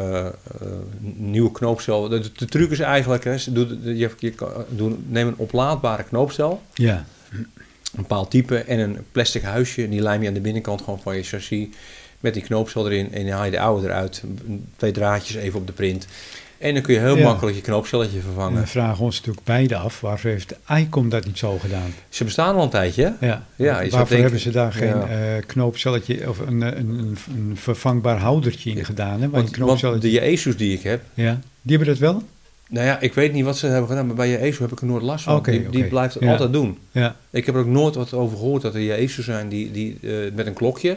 nieuwe knoopcel. De, de truc is eigenlijk, hè, je, je neem een oplaadbare knoopcel, Ja, een bepaald type en een plastic huisje. En die lijm je aan de binnenkant gewoon van je chassis met die knoopcel erin. En dan haal je de oude eruit, twee draadjes even op de print. En dan kun je heel Ja. makkelijk je knoopcelletje en vervangen. we vragen ons natuurlijk beide af, waarvoor heeft ICOM dat niet zo gedaan? Ze bestaan al een tijdje. hè? Ja, Ja, waarvoor denken- hebben ze daar geen ja. eh, knoopcelletje of een, een, een, een vervangbaar houdertje in gedaan? Hè, Want, een knoopcelletje... want de Asus die ik heb, Ja, die hebben dat wel? Nou ja, ik weet niet wat ze hebben gedaan, maar bij je ESO heb ik er nooit last van. Die, blijft het Ja. altijd doen. Ja, Ik heb er ook nooit wat over gehoord dat er je ESO zijn die, die eh, met een klokje,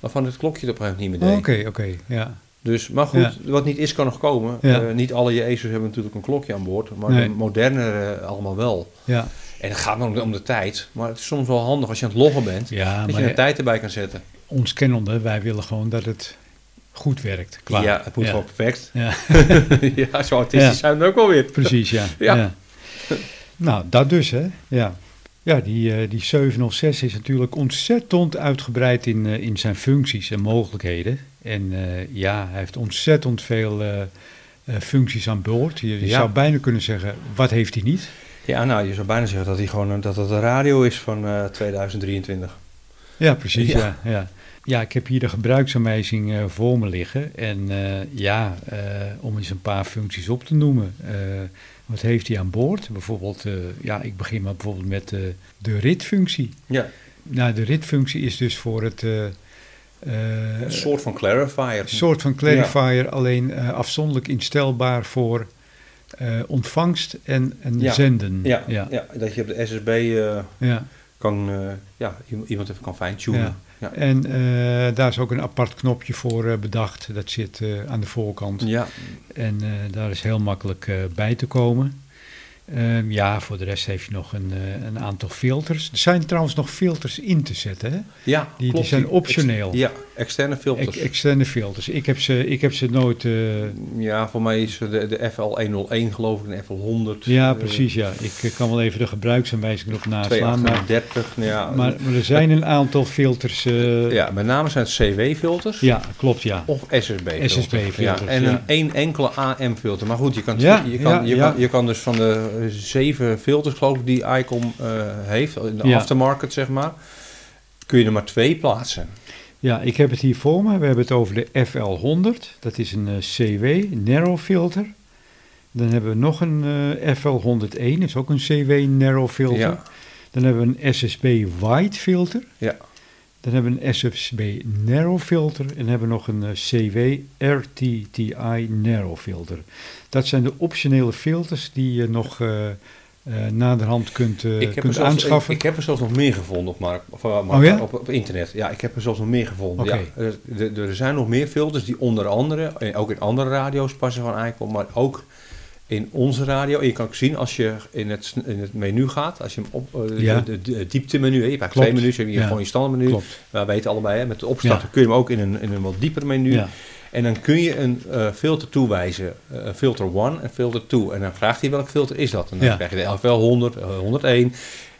waarvan het klokje op een gegeven moment niet meer deed. Oké, oké, ja. Dus, maar goed, Ja. wat niet is, kan nog komen. Eh, niet alle JSO's hebben natuurlijk een klokje aan boord, maar Nee. de modernere allemaal wel. Ja, En het gaat om, om de tijd, maar het is soms wel handig als je aan het loggen bent, dat je een tijd erbij kan zetten. ons kennende, wij willen gewoon dat het goed werkt. Klaar. Ja, het moet gewoon perfect. Ja, ja, zo artistisch Ja. zijn we ook wel weer. precies, ja. Ja. Nou, dat dus, hè. Ja, ja die, eh, die 706 is natuurlijk ontzettend uitgebreid in, eh, in zijn functies en mogelijkheden. En eh, ja, hij heeft ontzettend veel functies aan boord. Je, je Ja. zou bijna kunnen zeggen, wat heeft hij niet? Ja, nou, je zou bijna zeggen dat, hij gewoon, dat het een radio is van eh, 2023. Ja, precies. Ja. Ja. Ja, ja. ik heb hier de gebruiksaanwijzing eh, voor me liggen. En eh, ja, eh, om eens een paar functies op te noemen. Wat heeft hij aan boord? Bijvoorbeeld, ja, ik begin maar bijvoorbeeld met de ritfunctie. Ja, Nou, de ritfunctie is dus voor het een soort van clarifier. soort van clarifier, alleen afzonderlijk instelbaar voor ontvangst en, en Ja. zenden. Ja, ja. ja. dat je op de SSB ja. Kan, eh, ja, iemand- even kan fine-tunen. Ja. Ja. En eh, daar is ook een apart knopje voor eh, bedacht. Dat zit aan de voorkant. Ja. En daar is heel makkelijk bij te komen. Ehm, ja, voor de rest heeft je nog een, eh, een aantal filters. Er zijn trouwens nog filters in te zetten. Hè? ja, Die, klopt. die zijn optioneel. Ex- ja, externe filters. Ex- externe filters. Ik heb ze, ik heb ze nooit. eh, ja, voor mij is de, de FL101 geloof ik, en FL100. ja, eh, precies. Ja. Ik kan wel even de gebruiksaanwijzing erop naslaan. Maar, 238. nou ja, maar, maar er zijn een aantal filters. ja, met name zijn het CW-filters. ja, klopt. Ja. Of SSB-filters. SSB-filters, Ja, en een één enkele AM-filter. Maar goed, je kan, Ja, je, kan, ja, je. Kan, je kan dus van de zeven filters, geloof ik, die ICOM eh, heeft, in de Ja. aftermarket zeg maar, kun je er maar twee plaatsen. Ja, ik heb het hier voor me. We hebben het over de FL100. Dat is een eh, CW, narrow filter. Dan hebben we nog een eh, FL101, dat is ook een CW narrow filter. Ja. Dan hebben we een SSB wide filter. Ja. Dan hebben we een SSB narrow filter. En hebben we nog een eh, CW RTTI narrow filter. Dat zijn de optionele filters die je nog eh, eh, naderhand kunt, ik, kunt zelfs, aanschaffen. ik heb er zelfs nog meer gevonden op, of, uh, Oh ja? op, op internet. Ja, ik heb er zelfs nog meer gevonden. Ja, er, er- zijn nog meer filters die onder andere, ook in andere radio's passen van ICOM, maar ook in onze radio. En je kan ook zien als je in het, in het menu gaat, als je hem op eh, Ja. de, diepte-menu, hè, je hebt eigenlijk Klopt. twee menus, je hebt hier Ja. gewoon je standaardmenu. Klopt. We weten allebei, hè, met de opstarten Ja. kun je hem ook in een, in een wat dieper menu. En dan kun je een eh, filter toewijzen, eh, filter 1 en filter 2. En dan vraagt hij welk filter is dat. En dan krijg je de LVL 100, eh, 101.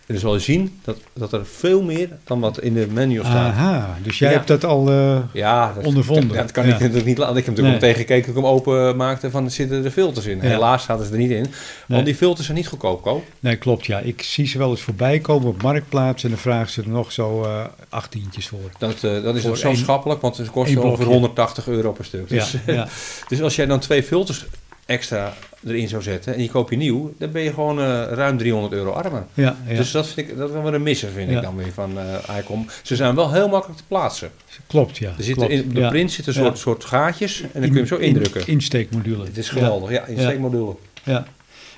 En dan zal je zien dat, dat er veel meer dan wat in de menu staat. Aha, dus jij Ja. hebt dat al... eh, Ja, dat, Ondervonden. Dat, dat kan Ja. ik natuurlijk niet laten. Ik heb natuurlijk Nee. wel tegengekeken toen ik hem open maakte van zitten er filters in. Helaas zaten ze er niet in. Nee. Want die filters zijn niet goedkoop, koop. Nee, klopt, ja. Ik zie ze wel eens voorbij komen op Marktplaats en dan vragen ze er nog zo eh achttientjes voor. Dat, eh, dat is Voor ook zo één- schappelijk, want het kost één ongeveer blokje. 180 euro per stuk. Ja, Dus, ja, dus als jij dan twee filters extra erin zou zetten en je koopt je nieuw, dan ben je gewoon eh, ruim 300 euro armer. ja, ja. Dus dat vind ik dat wel een misser, vind Ja. ik dan weer van eh ICOM. Ze zijn wel heel makkelijk te plaatsen. klopt, ja. Er klopt, in, de print zitten Ja. soort, soort gaatjes en dan kun je hem zo indrukken. In, insteekmodule. Het is geweldig, ja, insteekmodule. Ja.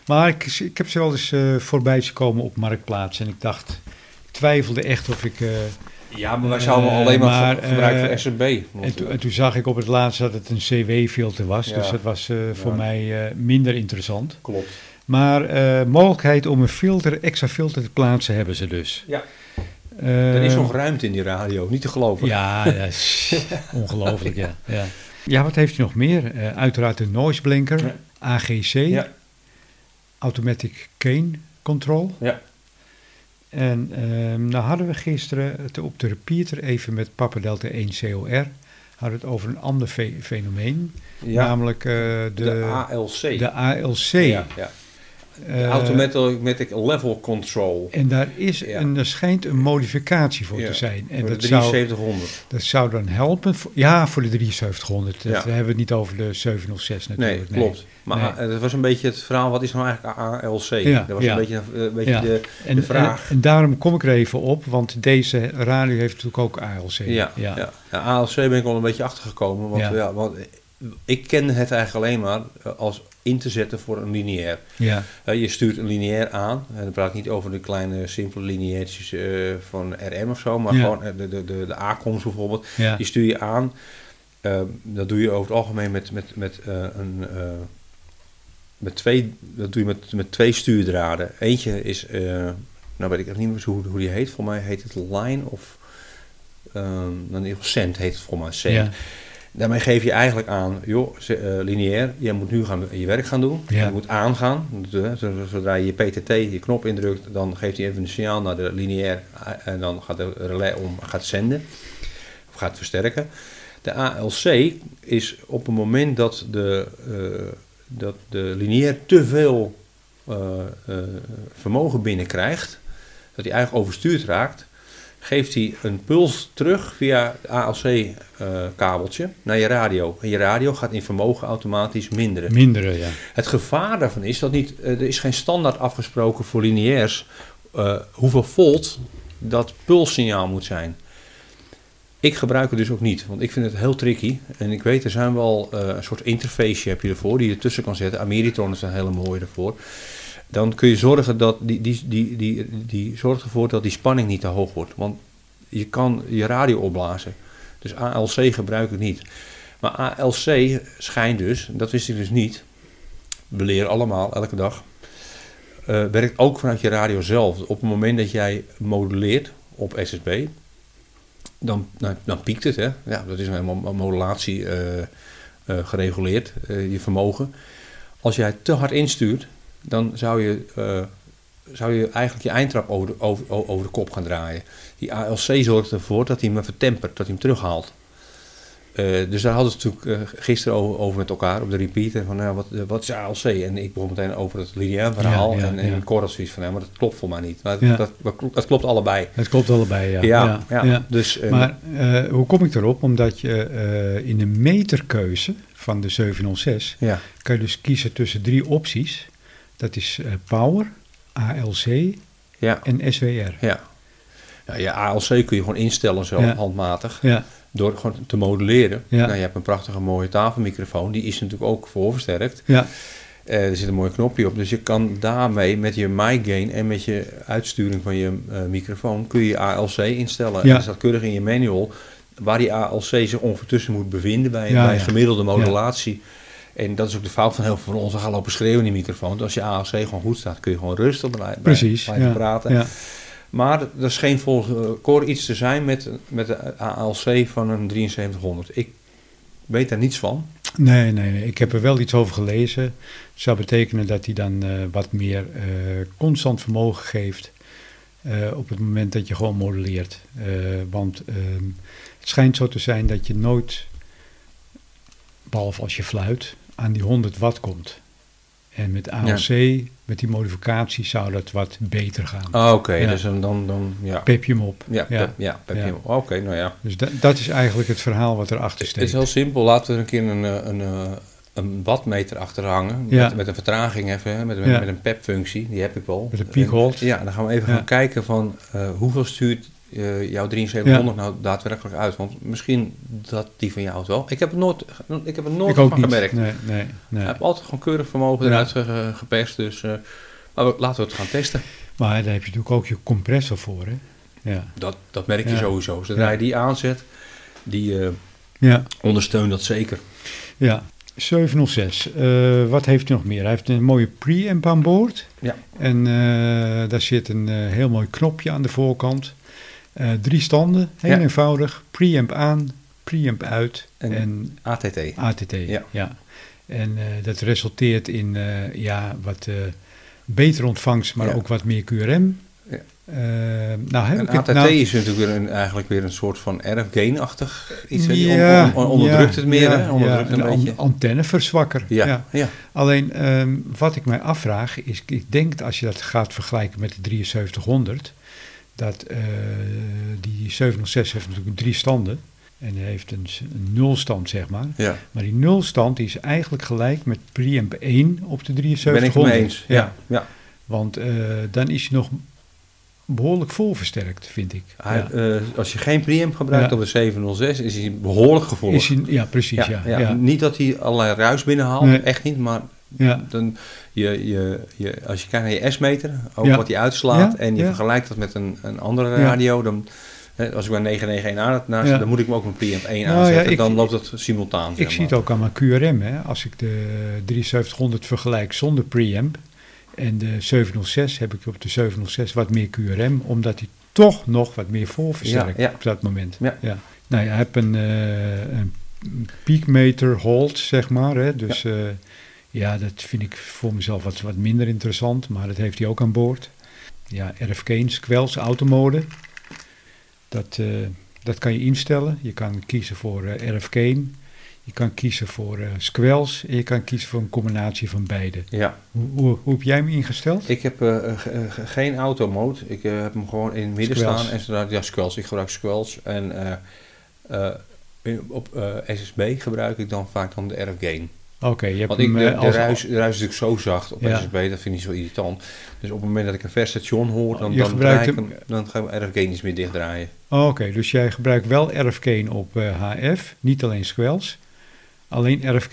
Maar ik, ik heb ze wel eens eh, voorbij zien komen op Marktplaats en ik dacht, ik twijfelde echt of ik... eh, Ja, maar wij zouden Eh, alleen maar, maar, ge- gebruiken eh, voor SRB. en, toen- en toen zag ik op het laatst dat het een CW-filter was, Ja. dus dat was eh, voor mij eh, minder interessant. Klopt. Maar eh, mogelijkheid om een filter, extra filter te plaatsen hebben ze dus. Ja. Er is Eh, nog ruimte in die radio, niet te geloven. Ja, dat is ongelooflijk, ja. ja. Ja, wat heeft hij nog meer? Eh, uiteraard de noise blinker, Ja. AGC, Ja. Automatic Cane Control. Ja. En ehm nou hadden we gisteren het op de repeater even met Papa Delta 1 COR, hadden we het over een ander fe- fenomeen, Ja. namelijk eh, de, de, ALC. de ALC. Ja, ja. Eh, Automatic Level Control. en daar is Ja. een, er schijnt een modificatie voor Ja. te zijn. En Voor dat de zou, 7300. Dat zou dan helpen. voor- ja, voor de 7300. Dat hebben we het niet over de 706 Nee, natuurlijk. klopt. Maar Nee. eh, het was een beetje het verhaal, wat is nou eigenlijk ALC? Ja, dat was een beetje, een beetje de... En, de vraag. En, en daarom kom ik er even op, want deze radio heeft natuurlijk ook ALC. Ja, ja. ja. ALC ben ik wel een beetje achtergekomen. Want, Ja. want ik ken het eigenlijk alleen maar eh, als in te zetten voor een lineair. Ja, Eh, je stuurt een lineair aan. En dan praat ik niet over de kleine, simpele lineairtjes eh, van RM of zo. Maar Ja. gewoon eh, de, de, de, de A-komst bijvoorbeeld. ja, Die stuur je aan. Eh, dat doe je over het algemeen met, met, met, een, met, twee, dat doe je met, met twee stuurdraden. Eentje is, nou weet ik echt niet meer hoe, hoe die heet. Voor mij heet het Line of, ehm dan in ieder geval Cent heet het voor mij. Cent. ja, Daarmee geef je eigenlijk aan, joh, eh, lineair, jij moet nu gaan, je werk gaan doen. Ja. Je moet aangaan. De- zo- Zodra je je PTT, je knop indrukt, dan geeft hij even een signaal naar de lineair eh, en dan gaat de relay om, gaat zenden of gaat versterken. De ALC is op het moment dat de, eh, dat de lineair te veel eh, eh, vermogen binnenkrijgt, dat hij eigenlijk overstuurd raakt, geeft hij een puls terug via het ALC-kabeltje naar je radio. En je radio gaat in vermogen automatisch minderen. mindere, ja. Het gevaar daarvan is dat niet, eh, er is geen standaard afgesproken voor lineairs eh, hoeveel volt dat pulssignaal moet zijn. Ik gebruik het dus ook niet, want ik vind het heel tricky. En ik weet, er zijn wel eh, een soort interface heb je ervoor, die je ertussen kan zetten. Ameritron is een hele mooie ervoor. Dan kun je zorgen dat die, die, die, die, die zorgt ervoor dat die spanning niet te hoog wordt. Want je kan je radio opblazen. Dus ALC gebruik ik niet. Maar ALC schijnt dus, dat wist ik dus niet. We leren allemaal elke dag. eh, werkt ook vanuit je radio zelf. Op het moment dat jij moduleert op SSB, dan, nou, dan piekt het. Hè? Ja, dat is helemaal modulatie eh, eh, gereguleerd, je vermogen. Als jij te hard instuurt, dan zou je, eh, zou je eigenlijk je eindtrap over de, over, over de kop gaan draaien. Die ALC zorgt ervoor dat hij hem vertempert, dat hij hem terughaalt. Eh, dus daar hadden we het natuurlijk eh, gisteren over, over met elkaar op de repeater. Van, nou, wat, wat is ALC? En ik begon meteen over het lineair verhaal. Ja, ja, en en ja. Zoiets van, ja, maar dat klopt voor mij niet. Maar dat, dat, klopt allebei. Het klopt allebei, ja. Ja, dus... Maar hoe kom ik erop? Omdat je in de meterkeuze van de 706 ja, kan je dus kiezen tussen drie opties. Dat is eh, Power, ALC ja, en SWR. ja. Ja, je ALC kun je gewoon instellen zo Ja. handmatig. Ja, Door gewoon te moduleren. Ja. Nou, je hebt een prachtige mooie tafelmicrofoon. Die is natuurlijk ook voorversterkt. ja, Eh, er zit een mooi knopje op. Dus je kan daarmee met je mic gain en met je uitsturing van je eh, microfoon... kun je ALC instellen. Ja. En er staat keurig in je manual... waar die ALC zich ongeveer tussen moet bevinden... bij, Ja, bij ja. gemiddelde modulatie. En dat is ook de fout van heel veel van ons. We gaan lopen schreeuwen in die microfoon. Als je ALC gewoon goed staat... kun je gewoon rustig blij- precies. blijven Ja, praten. ja. Maar er scheen volgens uh, Cor iets te zijn met, met de ALC van een 7300. Ik weet daar niets van. Nee, nee, nee. Ik heb er wel iets over gelezen. Het zou betekenen dat hij dan eh, wat meer eh, constant vermogen geeft eh, op het moment dat je gewoon modelleert. Eh, want ehm, het schijnt zo te zijn dat je nooit, behalve als je fluit, aan die 100 watt komt. En met ALC, met die modificatie, zou dat wat beter gaan. Ah, Oké, Ja. dus dan, dan, ja. Pep je hem op. Ja, Ja. ja, ja, pep je hem. Oké, nou ja. Dus da- dat is eigenlijk het verhaal wat erachter Het is steekt. heel simpel. Laten we er een keer een, eh, een, eh, een wattmeter achter hangen. Ja. Met, met een vertraging even, met, met, een PEP-functie. Die heb ik wel. Met een peakhold. En, Ja, dan gaan we even gaan kijken van eh, hoeveel stuurt eh, jouw 7300 nou daadwerkelijk uit. Want misschien dat die van jou het wel. Ik heb het nooit, ik heb het nooit Ik ook van niet. gemerkt. Nee, nee, nee. Ik heb altijd gewoon keurig vermogen Ja. eruit ge- geperst. Dus maar we- laten we het gaan testen. Maar daar heb je natuurlijk ook je compressor voor, hè? Ja. Dat, dat merk je Ja. sowieso. Zodra Ja. je die aanzet, die eh, Ja, ondersteunt dat zeker. ja. 706. Eh, wat heeft hij nog meer? Hij heeft een mooie preamp aan boord. Ja. En daar zit een heel mooi knopje aan de voorkant. Eh, drie standen, heel Ja. eenvoudig. Preamp aan, preamp uit En- en, ATT. ATT. Ja. En eh, dat resulteert in eh, ja, wat beter ontvangst, maar Ja. ook wat meer QRM. Ja. Nou heb En ik het ATT nou... is natuurlijk weer een, eigenlijk weer een soort van RF-gain-achtig iets. Ja, on- on- onderdrukt ja, het meer, ja, hè? Onderdrukt ja, een beetje. antenneverzwakker. Ja, Ja. ja. Alleen ehm, wat ik mij afvraag is, ik denk dat als je dat gaat vergelijken met de 7300, dat eh, die 706 heeft natuurlijk drie standen en hij heeft een, nulstand zeg maar. ja. Maar die nulstand is eigenlijk gelijk met preamp 1 op de Ben ik het 7300. mee eens. Ja, ja. Want eh, dan is hij nog behoorlijk vol versterkt, vind ik. Ja. eh, als je geen preamp gebruikt Ja. op de 706, is hij behoorlijk gevoelig. Is hij, ja, precies, ja. ja, ja, Niet dat hij allerlei ruis binnenhaalt, Nee. echt niet, maar Ja. dan, je, je, je, als je kijkt naar je S-meter, ook Ja. wat hij uitslaat, Ja, en je vergelijkt dat met een, een andere radio, dan, als ik bij 991 aan het naast dan moet ik hem ook een preamp 1 Nou aanzetten, ik- dan loopt het simultaan. Ik zeg zie het ook aan mijn QRM. Hè. Als ik de 7300 vergelijk zonder preamp en de 706 heb ik op de 706 wat meer QRM, omdat hij toch nog wat meer ja. op dat moment. Ja. Nou hij heeft een, eh een peakmeter hold, zeg maar. Hè. Dus ja. Ja, dat vind ik voor mezelf wat, wat minder interessant, maar dat heeft hij ook aan boord. Ja, RFK, Squels, automode. Dat, eh, dat kan je instellen. Je kan kiezen voor eh RFK. Je kan kiezen voor eh Squels en je kan kiezen voor een combinatie van beide. Ja, Hoe, hoe, hoe heb jij hem ingesteld? ik heb ge- geen automode. Ik heb hem gewoon in het midden staan. En zodra, ja, Squelch. Ik gebruik Squelch. En op SSB gebruik ik dan vaak dan de RF Gain. Oké, je hebt Want ik, hem de, eh, de, ruis, de ruis is natuurlijk zo zacht op Ja. SSB, dat vind ik zo irritant. Dus op het moment dat ik een vers station hoor, dan, Je dan, gebruikt hem- hem, dan ga ik RF Gain iets meer dichtdraaien. Oké, dus jij gebruikt wel RFK op eh, HF, niet alleen Squels, alleen RFK.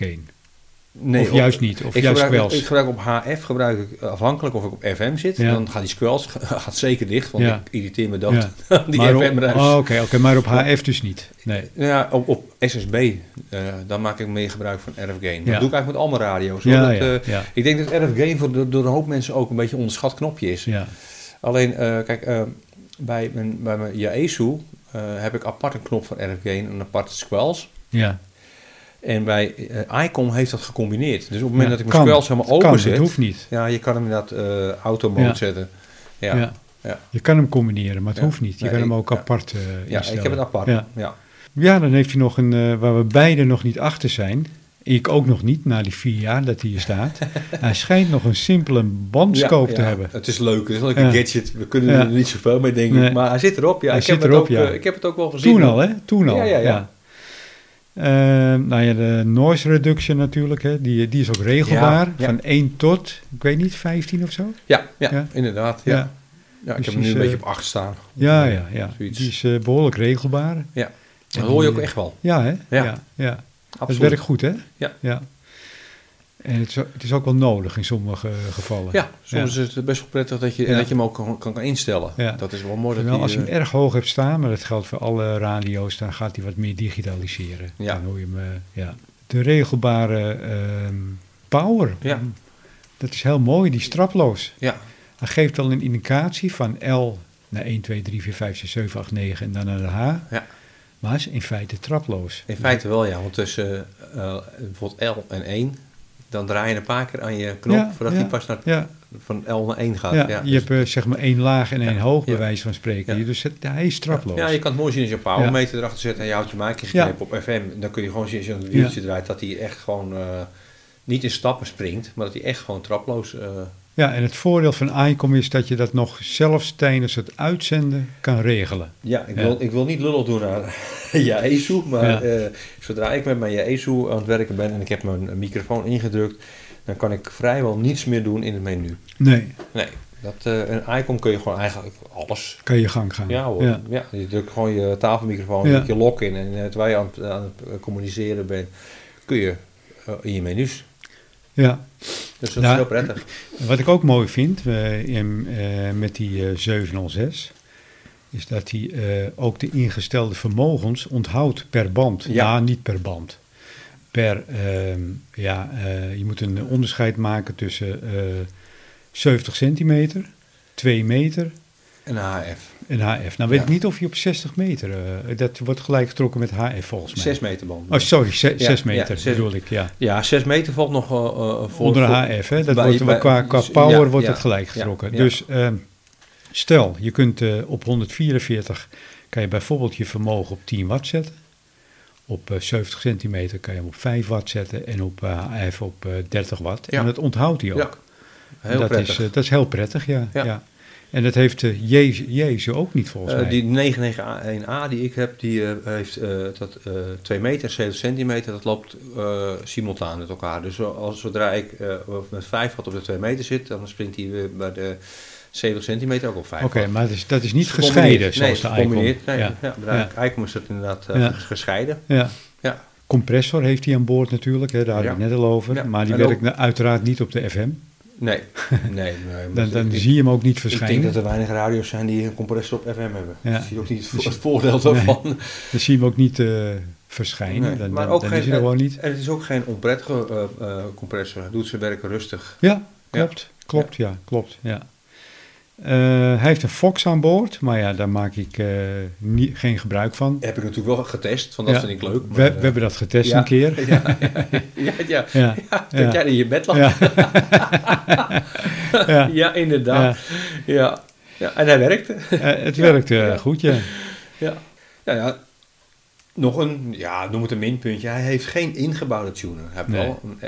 Nee, of juist niet, of ik juist gebruik, Squels. ik gebruik op HF, gebruik ik afhankelijk of ik op FM zit, Ja. dan gaat die Squelch gaat zeker dicht, want Ja. ik irriteer me dood. Ja. die maar op- FM-ruis. oh, Oké, oké, maar op HF dus niet. Nee. Ja, op, op SSB, eh, dan maak ik meer gebruik van RF Gain. Dat doe ik eigenlijk met alle radio's. Dat, eh, ja, Ik denk dat RF Gain voor de, door een hoop mensen ook een beetje een onderschat knopje is. ja. Alleen, eh, kijk, bij mijn, bij mijn Yaesu heb ik apart een knop van RF Gain en een apart squelch. ja. En bij eh, Icom heeft dat gecombineerd. Dus op het moment Ja, dat ik mijn kan. squelch helemaal Kan, open dat zet, hoeft niet. ja, je kan hem inderdaad eh auto mode Ja. zetten. Ja, Ja. ja. ja. Je kan hem combineren, maar het Ja. hoeft niet. Je Nee, kan hem ik- ook ja. apart eh ik instellen. heb het apart. Ja. Ja. Ja, dan heeft hij nog een, waar we beide nog niet achter zijn. Ik ook nog niet, na die vier jaar dat hij hier staat. hij schijnt nog een simpele bandscope Ja, te ja. hebben. Het is leuk, het is Ja. een gadget. We kunnen Ja. er niet zoveel mee, denk Nee. ik. Maar hij zit erop, ja. Hij ik, heb zit het erop, ook, ja. ik heb het ook wel gezien. Toen al, hè? Toen al. Ja, ja, ja. Nou ja, de noise reduction natuurlijk, hè? Die, die is ook regelbaar. Ja. Van 1 tot, ik weet niet, 15 of zo? Ja, ja, inderdaad. Ja. Ja. Ik Dus heb hem nu een beetje eh, op 8 staan. Ja, ja, ja. Zoiets. Die is eh, behoorlijk regelbaar. Ja. Dat hoor je ook echt wel. Ja, hè? Ja. ja, Absoluut. werkt goed, hè? Ja. ja. En het is, ook- het is ook wel nodig in sommige gevallen. Ja, soms Ja. is het best wel prettig dat je, Ja. dat je hem ook kan, kan, instellen. Ja. Dat is wel mooi. Dat die, als je hem eh, erg hoog hebt staan, maar dat geldt voor alle radio's, dan gaat hij wat meer digitaliseren. Ja. Dan hoor je hem, eh, ja. De regelbare ehm, power, Ja. dat is heel mooi, die is straploos. ja, Hij geeft al een indicatie van L naar 1, 2, 3, 4, 5, 6, 7, 8, 9 en dan naar de H. Ja. Maar is in feite traploos. in feite wel ja. Want tussen eh, bijvoorbeeld L en 1, dan draai je een paar keer aan je knop voordat hij pas naar, van L naar 1 gaat. ja, Ja, je dus- hebt eh, zeg maar één laag en één Ja, hoog, bij wijze van spreken. Dus het, hij is traploos. Ja, je kan het mooi zien als je een powermeter erachter zet en je houdt je geknepen op FM. Dan kun je gewoon zien als je een wieltje draait dat hij echt gewoon eh, niet in stappen springt, maar dat hij echt gewoon traploos... eh, Ja, en het voordeel van ICOM is dat je dat nog zelfs tijdens het uitzenden kan regelen. Ja, ik Ja. wil, ik wil niet lullig doen naar Yaesu, maar Ja. eh, zodra ik met mijn Yaesu aan het werken ben en ik heb mijn microfoon ingedrukt, dan kan ik vrijwel niets meer doen in het menu. Nee, Nee, dat, eh een icon kun je gewoon eigenlijk alles. kan je gang gaan. Ja hoor, Ja. ja. je drukt gewoon je tafelmicrofoon, je lock in en eh, terwijl je aan het, aan het eh, communiceren bent, kun je eh, in je menus. Ja. Dus dat Ja. is heel prettig. Wat ik ook mooi vind eh, in, eh, met die eh, 706, is dat hij eh, ook de ingestelde vermogens onthoudt per band. Ja. Ja, niet per band. Per, ehm, ja, eh, je moet een onderscheid maken tussen eh 70 centimeter, 2 meter Een HF. En HF. Nou weet Ja. ik niet of je op 60 meter, eh, dat wordt gelijk getrokken met HF volgens mij. 6 meter band. Oh, sorry, 6 Ja, meter ja, zes- bedoel ik, ja. Ja, 6 meter valt nog eh, voor. Onder voor- HF, hè? Dat bij- wordt, bij- qua, qua power wordt het gelijk getrokken. Dus ehm, stel, je kunt op 144 kan je bijvoorbeeld je vermogen op 10 watt zetten. Op eh, 70 centimeter kan je hem op 5 watt zetten en op HF op eh, 30 watt. Ja. En dat onthoudt hij ook. Ja, heel dat, prettig. Is, dat is heel prettig. Ja. ja. En dat heeft uh, Jezus, Jezus ook niet volgens Eh, mij. die 991A die ik heb, die eh, heeft eh, dat eh 2 meter, 70 centimeter, dat loopt eh, simultaan met elkaar. Dus als, zodra ik eh, met 5 watt op de 2 meter zit, dan springt hij weer bij de 70 centimeter ook op 5 Oké, maar dat is, dat is niet gescheiden nee, zoals de Icon. Nee, ja. ja. bij de Icon is dat inderdaad eh, Ja. gescheiden. Ja. Ja. Compressor heeft hij aan boord natuurlijk, hè, daar had ik net al over. Maar die werkt uiteraard niet op de FM. Nee, nee. nee Dan, dan ik, zie je hem ook niet ik verschijnen. denk dat er weinig radio's zijn die een compressor op FM hebben. Ja. Ik zie ook niet het, Dus- voordeel Nee. daarvan. Dan zie je hem ook niet eh, verschijnen. Nee, dan maar dan, ook dan geen- is hij er gewoon niet. En het is ook geen onprettige eh, eh, compressor. Doet zijn werk rustig. Ja, klopt. Klopt, ja, klopt. Ja. Eh, hij heeft een Fox aan boord, maar ja, daar maak ik eh, niet, geen gebruik van. Heb ik natuurlijk wel getest, van dat Ja. vind ik leuk. We, maar, we hebben dat getest ja. een keer. Ja, ja, ja, dat jij in je bed lag. ja. Inderdaad. Ja. Ja. en hij werkte. Eh, het werkte goed, ja. Ja. Ja, ja. Nog een, ja, noem het een minpuntje. Hij heeft geen ingebouwde tuner. Hij heeft Nee. wel een,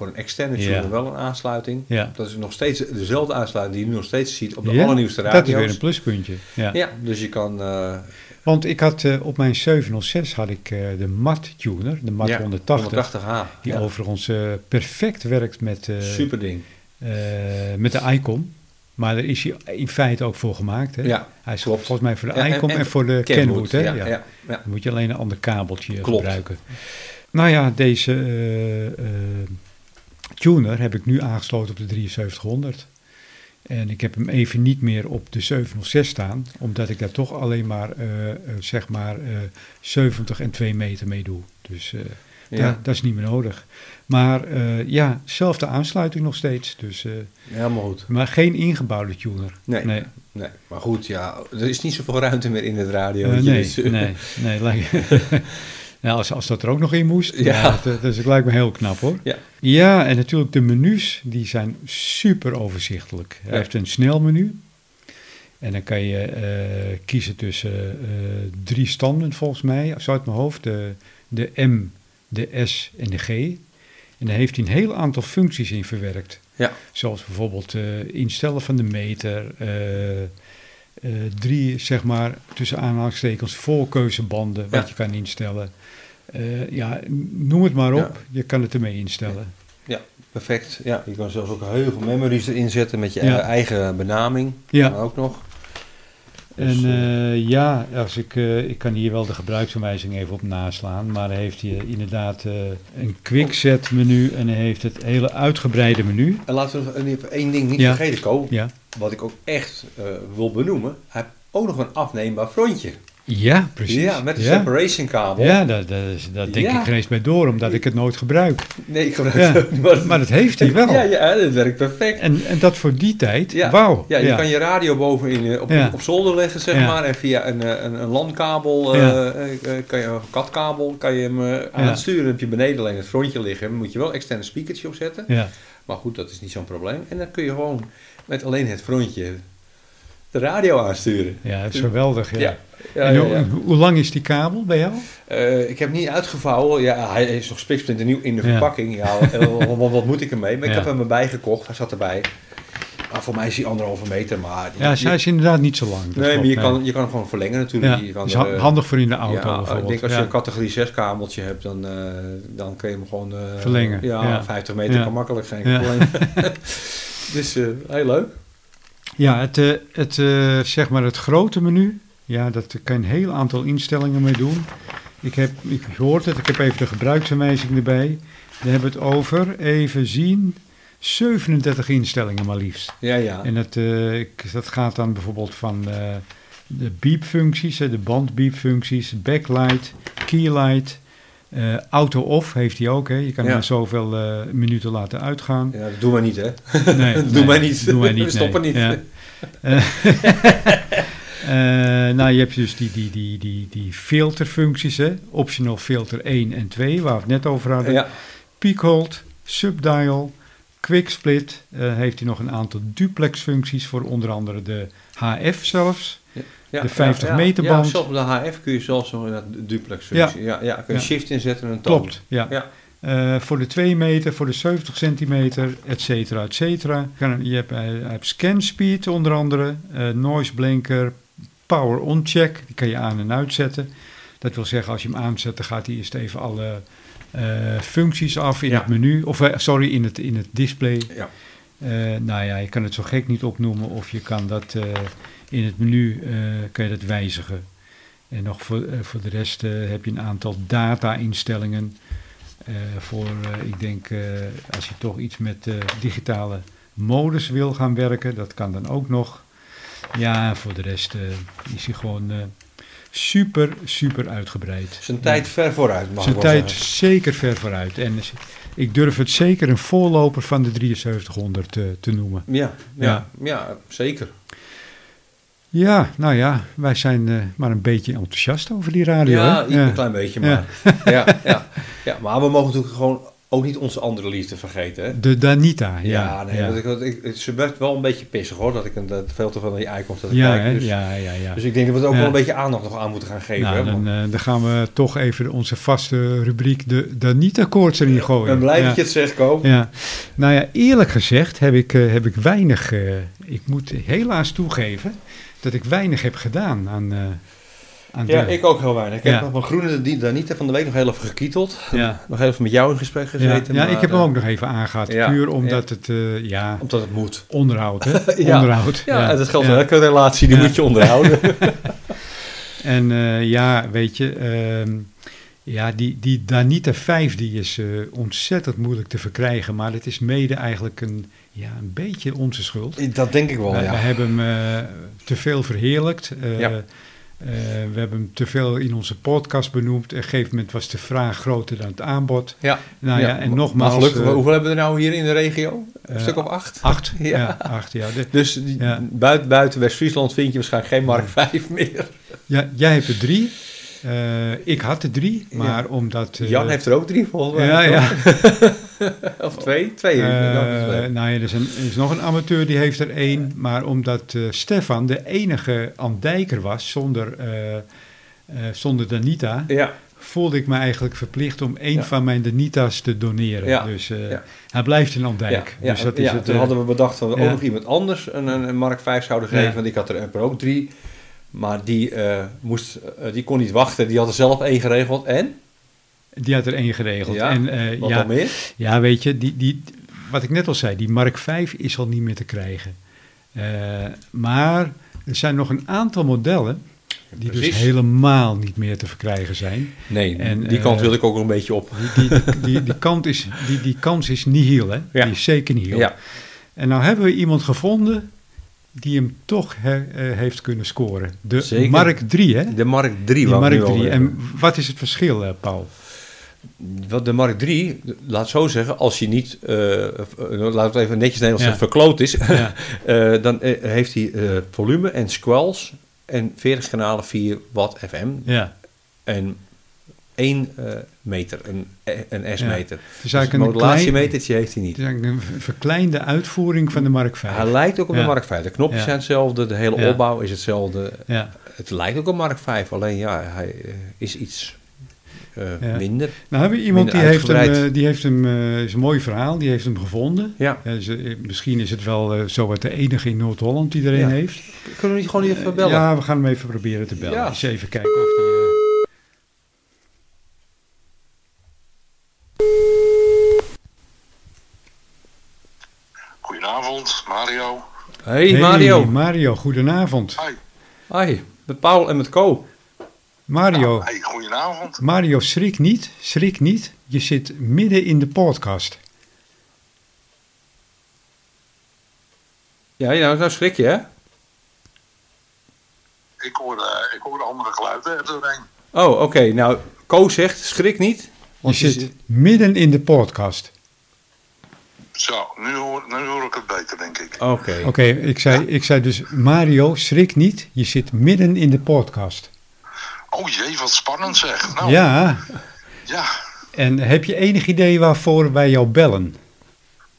voor een externe Ja. tuner wel een aansluiting. ja. Dat is nog steeds dezelfde aansluiting die je nu nog steeds ziet op de Ja, allernieuwste Dat radio's. is weer een pluspuntje. Ja. Ja, dus je kan... eh, Want ik had eh, op mijn 706 had ik eh, de MAT tuner, de MAT ja, 180. 180H. Die overigens perfect werkt met, Super ding. met de Icon. Maar daar is hij in feite ook voor gemaakt. Hè? Ja, hij is klopt. volgens mij voor de en- Icon en, en voor de Kenwood. hè? Ja, Dan moet je alleen een ander kabeltje Klopt. gebruiken. Nou ja, deze tuner heb ik nu aangesloten op de 7300. En ik heb hem even niet meer op de 706 staan, omdat ik daar toch alleen maar, eh, eh, zeg maar, eh 70 en 2 meter mee doe. Dus eh, Ja. da- dat is niet meer nodig. Maar eh, ja, zelfde aansluiting nog steeds. Dus, eh, Helemaal goed. maar geen ingebouwde tuner. Nee, nee. nee, Maar goed, ja, er is niet zoveel ruimte meer in het radio. Eh, nee, dus, eh, nee, nee. nou, als, als dat er ook nog in moest, Ja. ja. dat, dat is- lijkt me heel knap hoor. Ja. ja, en natuurlijk de menus, die zijn super overzichtelijk. Hij Ja. heeft een snel menu. En dan kan je eh, kiezen tussen eh, drie standen volgens mij, zo uit mijn hoofd. De, de M, de S en de G. En daar heeft hij een heel aantal functies in verwerkt. Ja. Zoals bijvoorbeeld eh, instellen van de meter. drie, zeg maar, tussen aanhalingstekens, voorkeuzebanden, wat Ja. je kan instellen. Eh, ja, noem het maar op. Ja. Je kan het ermee instellen. Perfect. Ja, je kan zelfs ook heel veel memories erin zetten met je Ja. eh, eigen benaming. Ja. Ook nog. Dus, en eh, eh, ja, als ik, ik kan hier wel de gebruiksaanwijzing even op naslaan, maar heeft hij inderdaad eh, een quickset menu en hij heeft het hele uitgebreide menu. En laten we nog even één ding niet Ja. vergeten, Ko. Ja, Wat ik ook echt wil benoemen. Hij heeft ook nog een afneembaar frontje. Ja precies. Ja, met een ja. separation kabel. Ja, daar dat, dat denk Ja. ik geen eens bij door, omdat ik het nooit gebruik. Nee, ik gebruik het ook niet, maar, dat heeft hij wel. Ja, ja, dat werkt perfect. En, en dat voor die tijd, Ja. wauw. Ja, je kan je radio bovenin eh, op, op zolder leggen, zeg maar. En via een, eh, een, een eh, eh, kan je, een katkabel, kan je hem eh, aansturen. Dan heb je beneden alleen het frontje liggen. Dan moet je wel externe speakertje opzetten. Ja, Maar goed, dat is niet zo'n probleem. En dan kun je gewoon met alleen het frontje de radio aansturen. ja, dat is geweldig. Ja. Ja. Ja, en ja, hoe, lang is die kabel bij jou? Eh, ik heb niet uitgevouwen. Ja, hij is nog spiksplinter nieuw in de verpakking. Ja, wat, wat moet ik ermee? Maar ik heb hem erbij gekocht. Hij zat erbij. Maar voor mij is hij anderhalve meter. Maar Ja, hij is inderdaad niet zo lang. nee, maar je kan, je kan hem gewoon verlengen natuurlijk. Ja, Je kan is ha- eh, handig voor in de auto ja, bijvoorbeeld. ik denk als je Ja. een categorie 6 kabeltje hebt, dan, eh, dan kun je hem gewoon... Verlengen, Ja, ja. 50 meter kan makkelijk zijn. Dus eh, heel leuk. Ja, het, eh, het, eh, zeg maar het grote menu, ja, dat kan je een heel aantal instellingen mee doen. Ik heb, ik hoort het, ik heb even de gebruiksaanwijzing erbij. We hebben het over, even zien, 37 instellingen maar liefst. Ja, ja. En dat, eh, dat gaat dan bijvoorbeeld van de beepfuncties, de bandbeepfuncties, backlight, keylight, eh, auto-off heeft hij ook. Hè. Je kan Ja. hem zoveel eh, minuten laten uitgaan. ja, dat doen we niet, hè? Nee, Doen nee, wij niet. Doen wij niet, We stoppen nee. niet. Ja. Eh, nou, je hebt dus die, die, die, die, die filterfuncties, hè? optional filter 1 en 2, waar we het net over hadden. Ja, Peak hold, subdial, quick split. heeft hij nog een aantal duplex functies voor onder andere de HF zelfs. De 50 ja, meter band. Ja, zelfs op de HF kun je zelfs een duplex functie. Ja, ja, kun je shift inzetten en een toon. Klopt, ja. Eh, voor de 2 meter, voor de 70 centimeter, et cetera, et cetera. Je hebt, eh, hij heeft scan speed onder andere, eh, noise blinker, power on check, die kan je aan en uitzetten. Dat wil zeggen, als je hem aanzet, dan gaat hij eerst even alle functies af in Ja. het menu, of sorry, in het, in het display. Ja. Nou ja, je kan het zo gek niet opnoemen of je kan dat in het menu eh, kan je dat wijzigen. En nog voor, eh, voor de rest eh, heb je een aantal data-instellingen. voor, ik denk, als je toch iets met digitale modus wil gaan werken, dat kan dan ook nog. Ja, voor de rest is hij gewoon super, super uitgebreid. Zijn tijd ver vooruit, mag Zijn ik wel tijd zeggen. zeker ver vooruit. En ik durf het zeker een voorloper van de 7300 te, te noemen. Ja, ja, Ja. ja. zeker. Ja, nou ja, wij zijn eh, maar een beetje enthousiast over die radio. Ja, hè? een klein beetje, maar. Ja. Ja, ja, maar we mogen natuurlijk gewoon ook niet onze andere liefde vergeten. Hè? De Danita, ja. Ja, nee, ja. want ik, het- ze werd wel een beetje pissig hoor, dat ik een, dat veel te veel naar die dat ik ja? Dus, ja, ja, ja. dus ik denk dat we er ook wel een beetje aandacht nog aan moeten gaan geven. nou, hè, dan, eh, dan gaan we toch even onze vaste rubriek, de Danita-koorts erin gooien. ik ben blij dat je het zegt, Ko. Ja, nou ja, eerlijk gezegd heb ik, eh, heb ik weinig, ik moet helaas toegeven, dat ik weinig heb gedaan aan, eh aan Ja, de... ik ook heel weinig. Ik heb Ja. op mijn groene die Danita van de week nog heel even gekieteld. Ja. Nog even met jou in gesprek gezeten. ja maar, ik heb hem eh, ook nog even aangehad, ja, puur omdat het, eh, ja, Omdat het moet. onderhoud, hè? Ja. Onderhoud. Ja, dat geldt ja. voor elke relatie, die Ja. moet je onderhouden. En eh, ja, weet je, ehm, ja, die, die Danita 5 die is eh, ontzettend moeilijk te verkrijgen, maar het is mede eigenlijk een, ja, een beetje onze schuld. dat denk ik wel, ja. We hebben hem eh, te veel verheerlijkt. eh, Ja. eh, we hebben hem te veel in onze podcast benoemd. Op een gegeven moment was de vraag groter dan het aanbod. ja. Nou ja, en nogmaals... Maar gelukkig, eh, hoeveel hebben we er nou hier in de regio? Een eh, stuk of acht? Acht, Ja. acht, ja. De- Dus buiten, buiten West-Friesland vind je waarschijnlijk geen Mark 5 meer. ja, jij hebt er drie. Eh, ik had er drie, maar omdat... eh, Jan heeft er ook drie volgens mij. Ja, ja. of twee? Twee. Twee. nou ja, er is, een, er is nog een amateur die heeft er één. Maar omdat Stefan de enige andijker was zonder, zonder Danita... ja, voelde ik me eigenlijk verplicht om één van mijn Danita's te doneren. Dus hij blijft een andijk. dus dat is het, toen hadden we bedacht dat we ook nog iemand anders een, een, een Mark 5 zouden geven. Want ik had er ook drie. Maar die, eh, moest, eh, die kon niet wachten. Die had er zelf één geregeld. En? Die had er één geregeld. Ja, En, eh, Wat ja, nog meer? ja, weet je, die, die, wat ik net al zei, die Mark 5 is al niet meer te krijgen. Maar er zijn nog een aantal modellen die dus helemaal niet meer te verkrijgen zijn. Nee, En, die kant wilde ik ook nog een beetje op. Die, die, die, die, kant is, die, die kans is nihil, hè? Ja. Die is zeker nihil. Ja, En nou hebben we iemand gevonden die hem toch he- eh, heeft kunnen scoren. De Zeker. Mark 3, hè? de Mark 3 Die wou ik Mark nu al 3. hebben. En wat is het verschil, eh, Paul? Wat de Mark 3, laat zo zeggen, als hij niet, eh, laat het even netjes Nederlands Ja. verkloot is, Ja. eh, dan heeft hij eh, volume en squells en 40 kanalen 4 watt FM Ja. en 1 eh, meter, een, een S-meter. Het is Dus eigenlijk een modulatiemetertje heeft hij het niet. is eigenlijk een verkleinde uitvoering van de Mark 5. Hij lijkt ook op de Ja. Mark 5. De knopjes Ja. zijn hetzelfde, de hele Ja. opbouw is hetzelfde. Ja. Het lijkt ook op Mark 5, alleen ja, hij eh, is iets eh, Ja. minder. Nou hebben we iemand die heeft hem, die heeft hem, is een mooi verhaal, die heeft hem gevonden. Ja. Ja, dus, misschien is het wel zo wat de enige in Noord-Holland die er Ja. heeft. Kunnen we niet gewoon even bellen? Ja, we gaan hem even proberen te bellen. Ja. Eens even kijken of die... eh, Goedenavond, Mario. Hey, Mario. Mario, goedenavond. Hi. Hi, met Paul en met Co. Mario, Hey, goedenavond. Mario, schrik niet, schrik niet. Je zit midden in de podcast. Ja, nou, nou schrik je, hè? Ik hoor, eh, ik hoor de andere geluiden er doorheen. Oh, oké. Nou, Co zegt, schrik niet. Je zit midden in de podcast. Zo, nu hoor, nu hoor ik het beter, denk ik. Oké. Oké, ik, zei, ik zei dus, Mario, schrik niet. Je zit midden in de podcast. Oh jee, wat spannend zeg. Nou, Ja, ja. en heb je enig idee waarvoor wij jou bellen?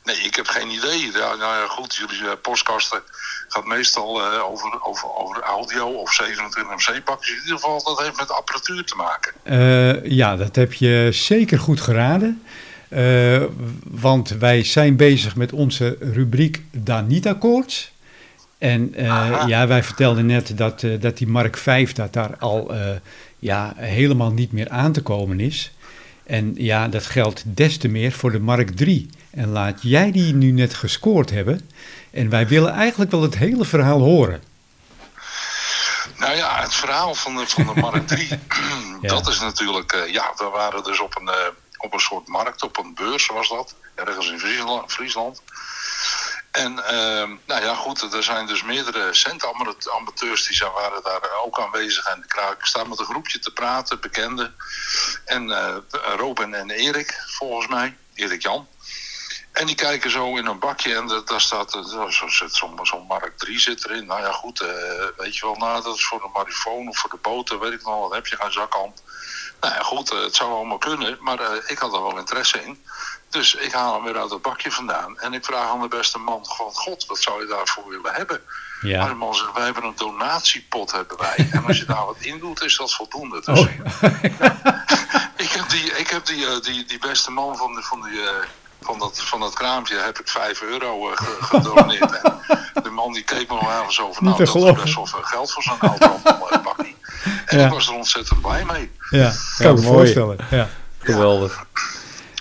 Nee, ik heb geen idee. Ja, nou ja, goed, jullie uh, postkasten gaat meestal uh, over, over, over audio of 27 MC-pakjes. In ieder geval, dat heeft met apparatuur te maken. Uh, ja, dat heb je zeker goed geraden. Uh, want wij zijn bezig met onze rubriek Danita Koorts. En uh, ja, wij vertelden net dat, dat die Mark 5 dat daar al ja, helemaal niet meer aan te komen is. En ja, dat geldt des te meer voor de Mark 3. En laat jij die nu net gescoord hebben. En wij willen eigenlijk wel het hele verhaal horen. Nou ja, het verhaal van de, van de Mark 3, dat is natuurlijk... eh, ja, we waren dus op een, eh, op een soort markt, op een beurs was dat. Ergens in Friesland. En eh, nou ja, goed, er zijn dus meerdere centamateurs die zijn, waren daar ook aanwezig. En ik sta met een groepje te praten, bekenden. En eh Robin en Erik, volgens mij, Erik Jan. En die kijken zo in een bakje en da- daar staat zo- zo- zo'n zo'n Mark 3 zit erin. Nou ja, goed, eh, weet je wel, nou, dat is voor de marifoon of voor de boten, weet ik nog wat, heb je geen zakhand. Nou ja, goed, eh, het zou allemaal kunnen, maar eh, ik had er wel interesse in. Dus ik haal hem weer uit het bakje vandaan en ik vraag aan de beste man van God, wat zou je daarvoor willen hebben? Maar de man zegt, wij hebben een donatiepot, hebben wij. En als je daar wat in doet, is dat voldoende. Dus Oh, ik heb die, ik heb die, eh, die, die beste man van, de, van, die, van, dat, van dat kraampje heb ik 5 euro ge- gedoneerd. en de man die keek me wel ergens over. Niet Nou, dat is best wel veel geld voor zo'n auto. bakkie. En Ja. ik was er ontzettend blij mee. ja, kan me mooi. voorstellen. Ja. Geweldig.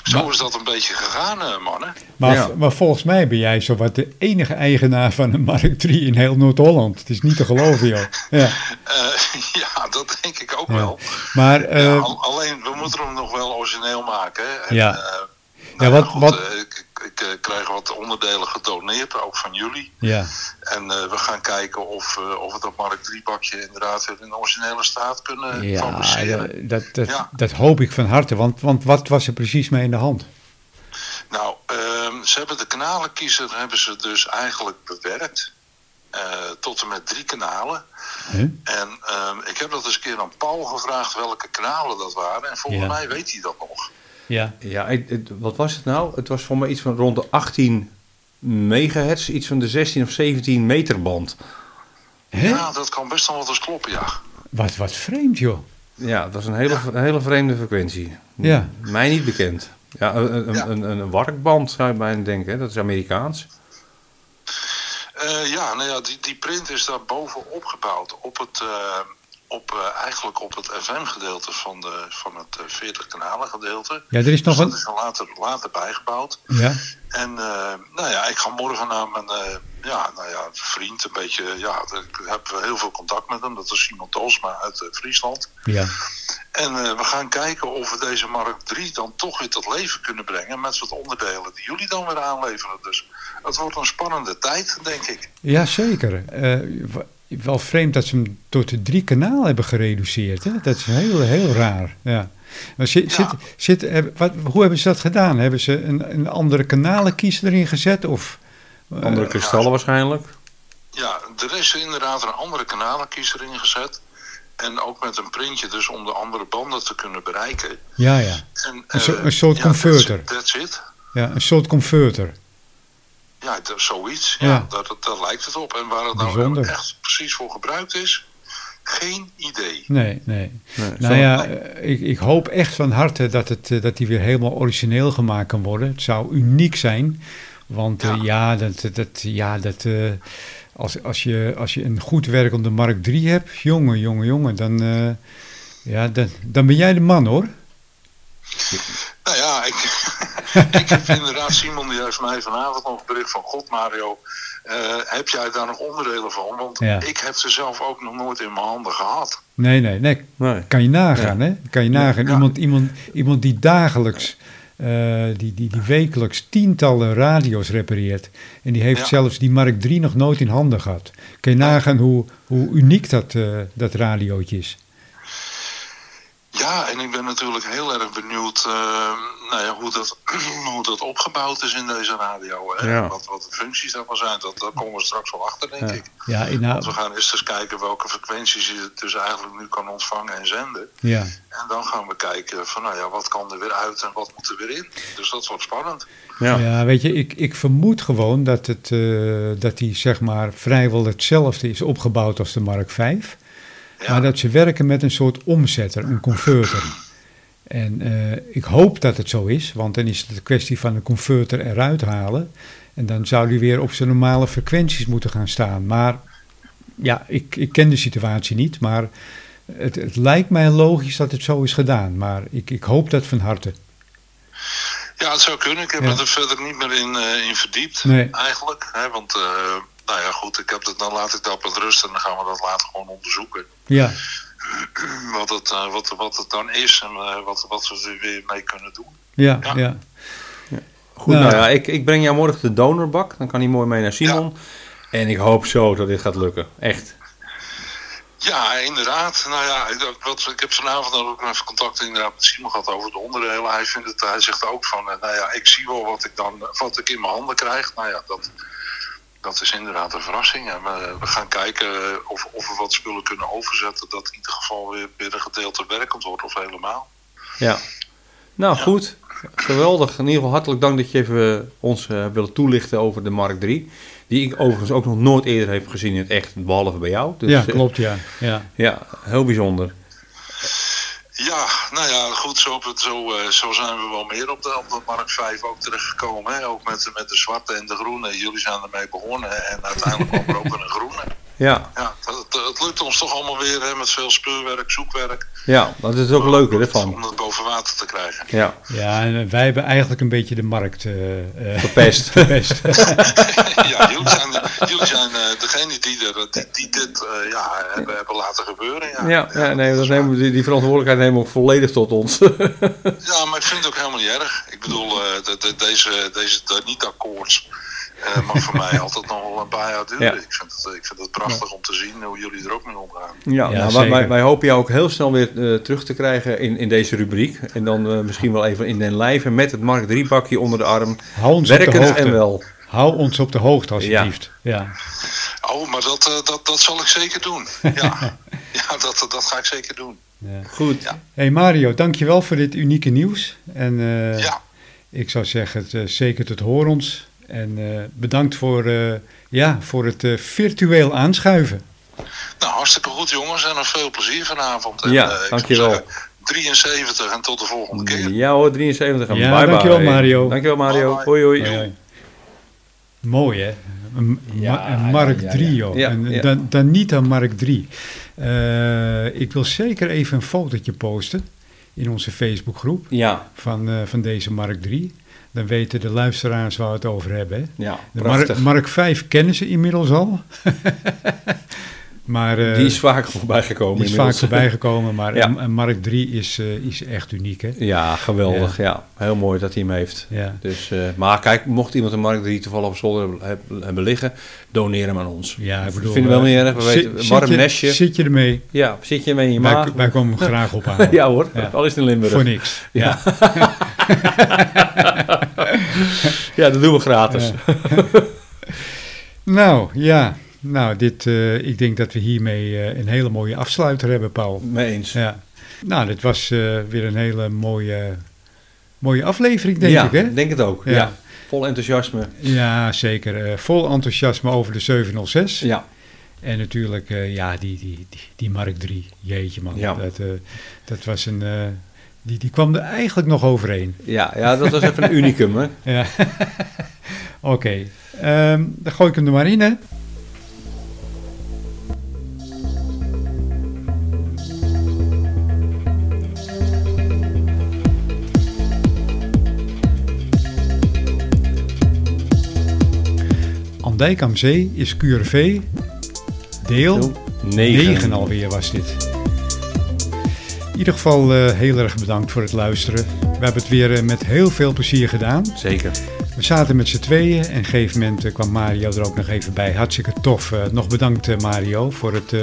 Zo is dat een beetje gegaan, eh, mannen. Maar, Ja. maar volgens mij ben jij zowat de enige eigenaar van een Mark 3 in heel Noord-Holland. Het is niet te geloven, joh. Ja. Eh, ja, dat denk ik ook Ja. wel. Maar eh, Ja, al- alleen, we moeten hem nog wel origineel maken. hè. En, Ja. eh, Ja, nou wat- goed, wat- ik, eh, krijg wat onderdelen gedoneerd, ook van jullie. ja, En eh, we gaan kijken of, eh, of we dat Mark 3 bakje inderdaad weer in de originele staat kunnen ja fabriceren. dat, dat, Ja. dat hoop ik van harte. Want, want wat was er precies mee in de hand? Nou, ehm, ze hebben de kanalenkiezer hebben ze dus eigenlijk bewerkt. tot en met drie kanalen. Huh? En ehm, ik heb dat eens een keer aan Paul gevraagd welke kanalen dat waren. En volgens Ja. mij weet hij dat nog. Ja, Ja, het- wat was het nou? Het was voor mij iets van rond de 18 megahertz, iets van de 16 of 17 meter band. Hè? Ja, dat kan best wel wat eens kloppen, ja. Wat, wat vreemd, joh. Ja, het was een hele, een hele vreemde frequentie. Ja. Mij niet bekend. Ja, een, een, Ja. een, een warkband zou je bijna denken, hè? dat is Amerikaans. Eh, ja, nou ja, die, die print is daar bovenop gebouwd. Op het, eh, op, eh, eigenlijk op het FM-gedeelte van, de, van het eh, 40 kanalen gedeelte. Ja, er is nog Dus dat een... is er later, later bijgebouwd. Ja, En eh, nou ja, ik ga morgen naar mijn eh, ja, nou ja, vriend, een beetje, ja, ik heb heel veel contact met hem. Dat is Simon Tolsma uit eh, Friesland. ja. En eh, we gaan kijken of we deze Mark 3 dan toch weer tot leven kunnen brengen met wat onderdelen die jullie dan weer aanleveren. Dus het wordt een spannende tijd, denk ik. Ja, zeker. Wel vreemd dat ze hem tot de drie kanalen hebben gereduceerd. Hè? Dat is heel, heel raar. Ja. Maar zit, Ja. zit, zit, wat, hoe hebben ze dat gedaan? Hebben ze een, een andere kanalenkies erin gezet? Of, eh, Andere kristallen waarschijnlijk. Ja, er is inderdaad een andere kanalenkiezer ingezet. En ook met een printje dus om de andere banden te kunnen bereiken. ja, ja. En, Een so- eh, een soort ja, converter. That's, that's it. ja. Een soort converter. Ja, dat, zoiets. Ja. Ja, Daar, daar lijkt het op. En waar het nou Bijzonder. echt precies voor gebruikt is, geen idee. Nee, nee. Nee, Nou ja, eh, ik, ik hoop echt van harte dat, het, eh, dat die weer helemaal origineel gemaakt kan worden. Het zou uniek zijn. Want eh, ja. dat, dat, ja, dat, eh, als, als, je, als je een goed werkende Mark 3 hebt, jongen, jongen, jongen, dan, eh, ja, dan, dan ben jij de man hoor. Nou ja, ik, ik heb inderdaad, Simon die heeft mij vanavond nog een bericht van God Mario. eh, heb jij daar nog onderdelen van? Want Ja. ik heb ze zelf ook nog nooit in mijn handen gehad. Nee, nee, nee. Nee. Kan je nagaan, hè? Kan je nagaan. Ja. Iemand, iemand, iemand die dagelijks, eh, die, die, die wekelijks tientallen radio's repareert. En die heeft Ja. zelfs die Mark 3 nog nooit in handen gehad. Kan je nagaan hoe, hoe uniek dat, eh, dat radiootje is. Ja, en ik ben natuurlijk heel erg benieuwd eh, nou ja, hoe, dat, hoe dat opgebouwd is in deze radio. Hè? Ja. Wat, wat de functies daarvan zijn, dat, daar komen we straks wel achter, denk Ja. ik. Ja, Want we gaan eerst eens kijken welke frequenties je dus eigenlijk nu kan ontvangen en zenden. ja. En dan gaan we kijken van, nou ja, wat kan er weer uit en wat moet er weer in. Dus dat wordt spannend. Ja. Ja, weet je, ik, ik vermoed gewoon dat, het, eh, dat die zeg maar vrijwel hetzelfde is opgebouwd als de Mark 5. Ja, Maar dat ze werken met een soort omzetter, een converter. En eh, ik hoop dat het zo is, want dan is het een kwestie van een converter eruit halen. En dan zou die weer op zijn normale frequenties moeten gaan staan. Maar ja, ik, ik ken de situatie niet, maar het, het lijkt mij logisch dat het zo is gedaan, maar ik, ik hoop dat van harte. Ja, het zou kunnen. Ik heb Ja. me er verder niet meer in, eh, in verdiept, Nee. eigenlijk. Hè, want, eh, nou ja, goed, ik heb het, dan laat ik dat met rust en dan gaan we dat later gewoon onderzoeken. Ja, Wat het, eh, wat, wat het dan is en eh, wat, wat we er weer mee kunnen doen. ja, Ja. ja. Goed, Nou, nou ja, ik, ik breng jou morgen de donorbak. Dan kan hij mooi mee naar Simon. En ik hoop zo dat dit gaat lukken. Echt. Ja, inderdaad. Nou ja, ik, wat, ik heb vanavond ook nog even contact inderdaad met Simon gehad over de onderdelen. Hij, vindt het, hij zegt ook van, eh, nou ja, ik zie wel wat ik dan wat ik in mijn handen krijg. Nou ja, dat, dat is inderdaad een verrassing. En we, we gaan kijken eh, of, of we wat spullen kunnen overzetten. Dat in ieder geval weer, weer een gedeelte werkend wordt of helemaal. Ja. Nou, goed. Geweldig. In ieder geval hartelijk dank dat je even eh, ons eh, willen toelichten over de Mark 3. Die ik overigens ook nog nooit eerder heb gezien in het echt, behalve bij jou. Dus, ja klopt, ja. ja. ja, heel bijzonder. Ja, nou ja, goed, zo, zo, eh, zo zijn we wel meer op de, op de Mark 5 ook terechtgekomen. Hè? Ook met, met de zwarte en de groene. Jullie zijn ermee begonnen en uiteindelijk kwam er ook een groene. Ja, Ja, het, het, het lukt ons toch allemaal weer hè, met veel speurwerk, zoekwerk. ja dat is ook leuker Om ervan. het boven water te krijgen. Ja, Ja, en wij hebben eigenlijk een beetje de markt eh, eh, verpest. verpest. ja, jullie zijn, jullie zijn eh, degene die, er, die, die dit eh, ja, hebben, hebben laten gebeuren. Ja, Ja, ja nee, dat nemen die, die verantwoordelijkheid nemen we ook volledig tot ons. ja, maar ik vind het ook helemaal niet erg. Ik bedoel, eh, de, de, deze, deze de niet-akkoords eh, mag voor mij altijd nog wel een paar jaar duren. Ja. Ik, vind het, ik vind het prachtig om te zien hoe jullie er ook mee omgaan. Ja, Ja, nou, wij, wij, wij hopen jou ook heel snel weer eh, terug te krijgen in, in deze rubriek. En dan eh, misschien wel even in den lijve met het Mark 3 bakje onder de arm. Hou ons op de Werkend hoogte. en wel. Hou ons op de hoogte alsjeblieft. Ja. Oh, maar dat, eh, dat, dat zal ik zeker doen. Ja, ja dat, dat ga ik zeker doen. ja. Goed. Ja. Hey Mario, dankjewel voor dit unieke nieuws. En eh, Ja. ik zou zeggen, het, zeker tot hoor ons. En eh, bedankt voor, eh, ja, voor het eh, virtueel aanschuiven. Nou, hartstikke goed jongens en nog veel plezier vanavond. En, Ja, dankjewel. zeggen, 73 en tot de volgende keer. Ja hoor, 73. En Ja, bye bye. dankjewel, Mario. Dankjewel Mario. Bye bye. Hoi hoi. Mooi hè? Een, Ja, ma- een Mark ja, ja, 3 ja. joh. Ja, een, ja. Dan, dan niet een Mark 3. Eh, ik wil zeker even een fotootje posten in onze Facebookgroep Ja, van, eh, van deze Mark 3. Dan weten de luisteraars waar we het over hebben. Hè? ja, prachtig. Mark, Mark 5 kennen ze inmiddels al. maar eh, die is vaak voorbij gekomen die is vaak voorbij gekomen. Maar Ja. Mark 3 is, eh, is echt uniek. Hè? Ja, geweldig. Ja. heel mooi dat hij hem heeft. Ja. Dus, eh, maar kijk, mocht iemand een Mark 3 toevallig op zolder hebben, liggen, doneer hem aan ons. Ja, ik bedoel, Vinden we wel niet erg. We zit- weten, een zit warm je- nestje. Zit je ermee? Ja, zit je mee in je Wij, maag? wij komen hem graag ophalen. ja hoor, al is het in Limburg. Voor niks. Ja. ja, dat doen we gratis. Nou, ja. Nou, dit, eh, ik denk dat we hiermee eh, een hele mooie afsluiter hebben, Paul. Mee eens. Ja. Nou, dit was eh, weer een hele mooie, mooie aflevering, denk ja, ik, denk het ook. Ja. Ja. Vol enthousiasme. Ja, zeker. Vol enthousiasme over de 706. Ja, En natuurlijk, ja, die, die, die, die Mark 3. Jeetje, man. Ja. Dat, dat was een... die, die kwam er eigenlijk nog overheen. ja, ja, dat was even een unicum. Hè? Ja. Oké. Ehm, dan gooi ik hem er maar in, hè? Andijk am Zee is QRV. Deel 9 alweer was dit. In ieder geval eh, heel erg bedankt voor het luisteren. We hebben het weer eh, met heel veel plezier gedaan. Zeker. We zaten met z'n tweeën en op een gegeven moment eh, kwam Mario er ook nog even bij. Hartstikke tof. Nog bedankt Mario voor het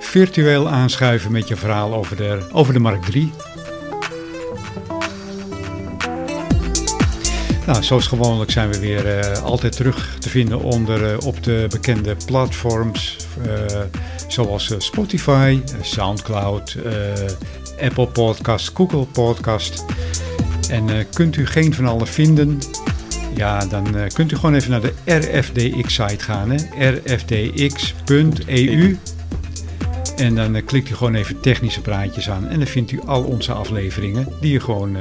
virtueel aanschuiven met je verhaal over de, over de Mark 3. Nou, zoals gewoonlijk zijn we weer eh, altijd terug te vinden onder, eh, op de bekende platforms. eh, zoals Spotify, Soundcloud, Apple Podcast, Google Podcast. En kunt u geen van allen vinden, ja, dan kunt u gewoon even naar de RFDX-site gaan, hè? rfdx.eu. En dan klikt u gewoon even technische praatjes aan. En dan vindt u al onze afleveringen die u gewoon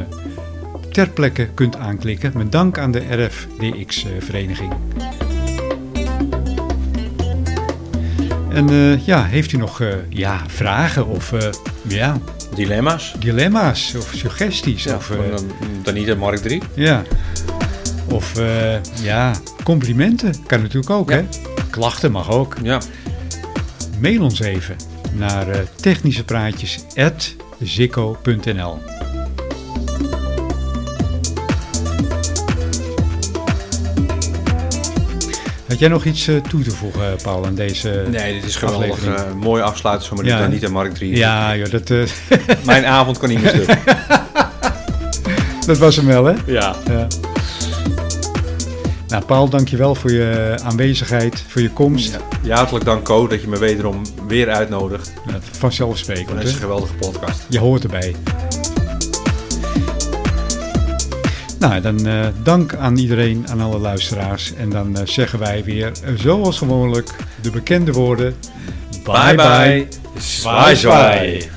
ter plekke kunt aanklikken. Met dank aan de RFDX-vereniging. En eh, ja, heeft u nog eh, ja, vragen of eh, ja, Dilemma's. dilemma's of suggesties? Ja, of, van eh, uh, Danita Mark 3. ja. Of eh, ja, complimenten kan natuurlijk ook, Ja. hè? Klachten mag ook. Ja. Mail ons even naar eh technischepraatjes.zikko.nl Had jij nog iets eh, toe te voegen, Paul, aan deze Nee, dit is geweldig. aflevering? eh zo met Ja, hè? Danita Mark 3. Ja, joh, dat, eh, Mijn avond kan niet meer stuk. dat was hem wel, hè? ja. Ja. Nou, Paul, dankjewel voor je aanwezigheid, voor je komst. Ja. Ja, hartelijk dank Co dat je me wederom weer uitnodigt Ja, vanzelfsprekend. deze hè? geweldige podcast. Je hoort erbij. Nou, dan eh, dank aan iedereen, aan alle luisteraars. En dan eh, zeggen wij weer, eh, zoals gewoonlijk, de bekende woorden. Bye bye. Zwaai zwaai.